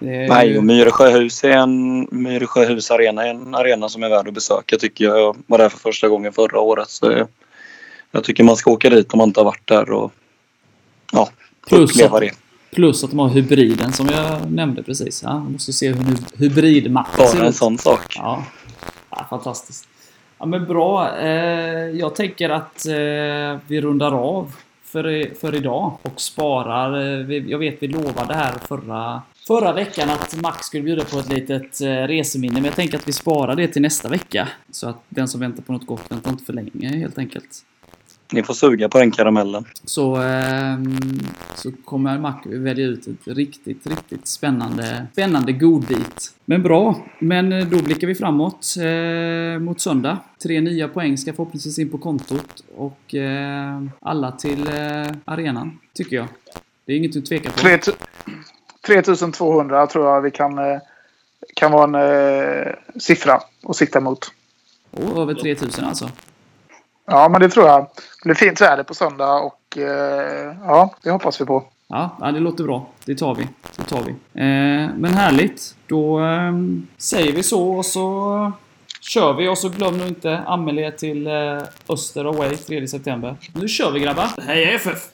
Är Nej, och Myresjöhus är en Myresjöhus arena är en arena som är värd att besöka tycker jag. Jag var där för första gången förra året. Så jag tycker man ska åka dit om man inte har varit där och ja, Plus uppleva att- det. Plus att de har hybriden som jag nämnde precis. Ja, man måste se hur en hybridmatch ser Bara en ut. sån sak. Ja. ja, fantastiskt. Ja, men bra. Eh, jag tänker att eh, vi rundar av för, för idag och sparar. Eh, jag vet vi lovade här förra förra veckan att Max skulle bjuda på ett litet eh, reseminne, men jag tänker att vi sparar det till nästa vecka. Så att den som väntar på något gott väntar inte för länge, helt enkelt. Ni får suga på den karamellen. Så, eh, så kommer Mac välja ut ett riktigt, riktigt spännande, spännande godbit. Men bra. Men eh, då blickar vi framåt eh, mot söndag. Tre nya poäng ska förhoppningsvis in på kontot och eh, alla till arenan, tycker jag. Det är inget att tveka på. 3200 tror jag vi kan, eh, kan vara en eh, siffra att sikta mot. Oh, över 3000 alltså. Ja, men det tror jag. Det blir fint väder på söndag och eh, ja, det hoppas vi på. Ja, det låter bra. Det tar vi. Det tar vi. Eh, men härligt. Då eh, säger vi så och så kör vi. Och så glöm nu inte anmäl er till eh, Öster Away 3 september. Nu kör vi grabbar! Heja FF!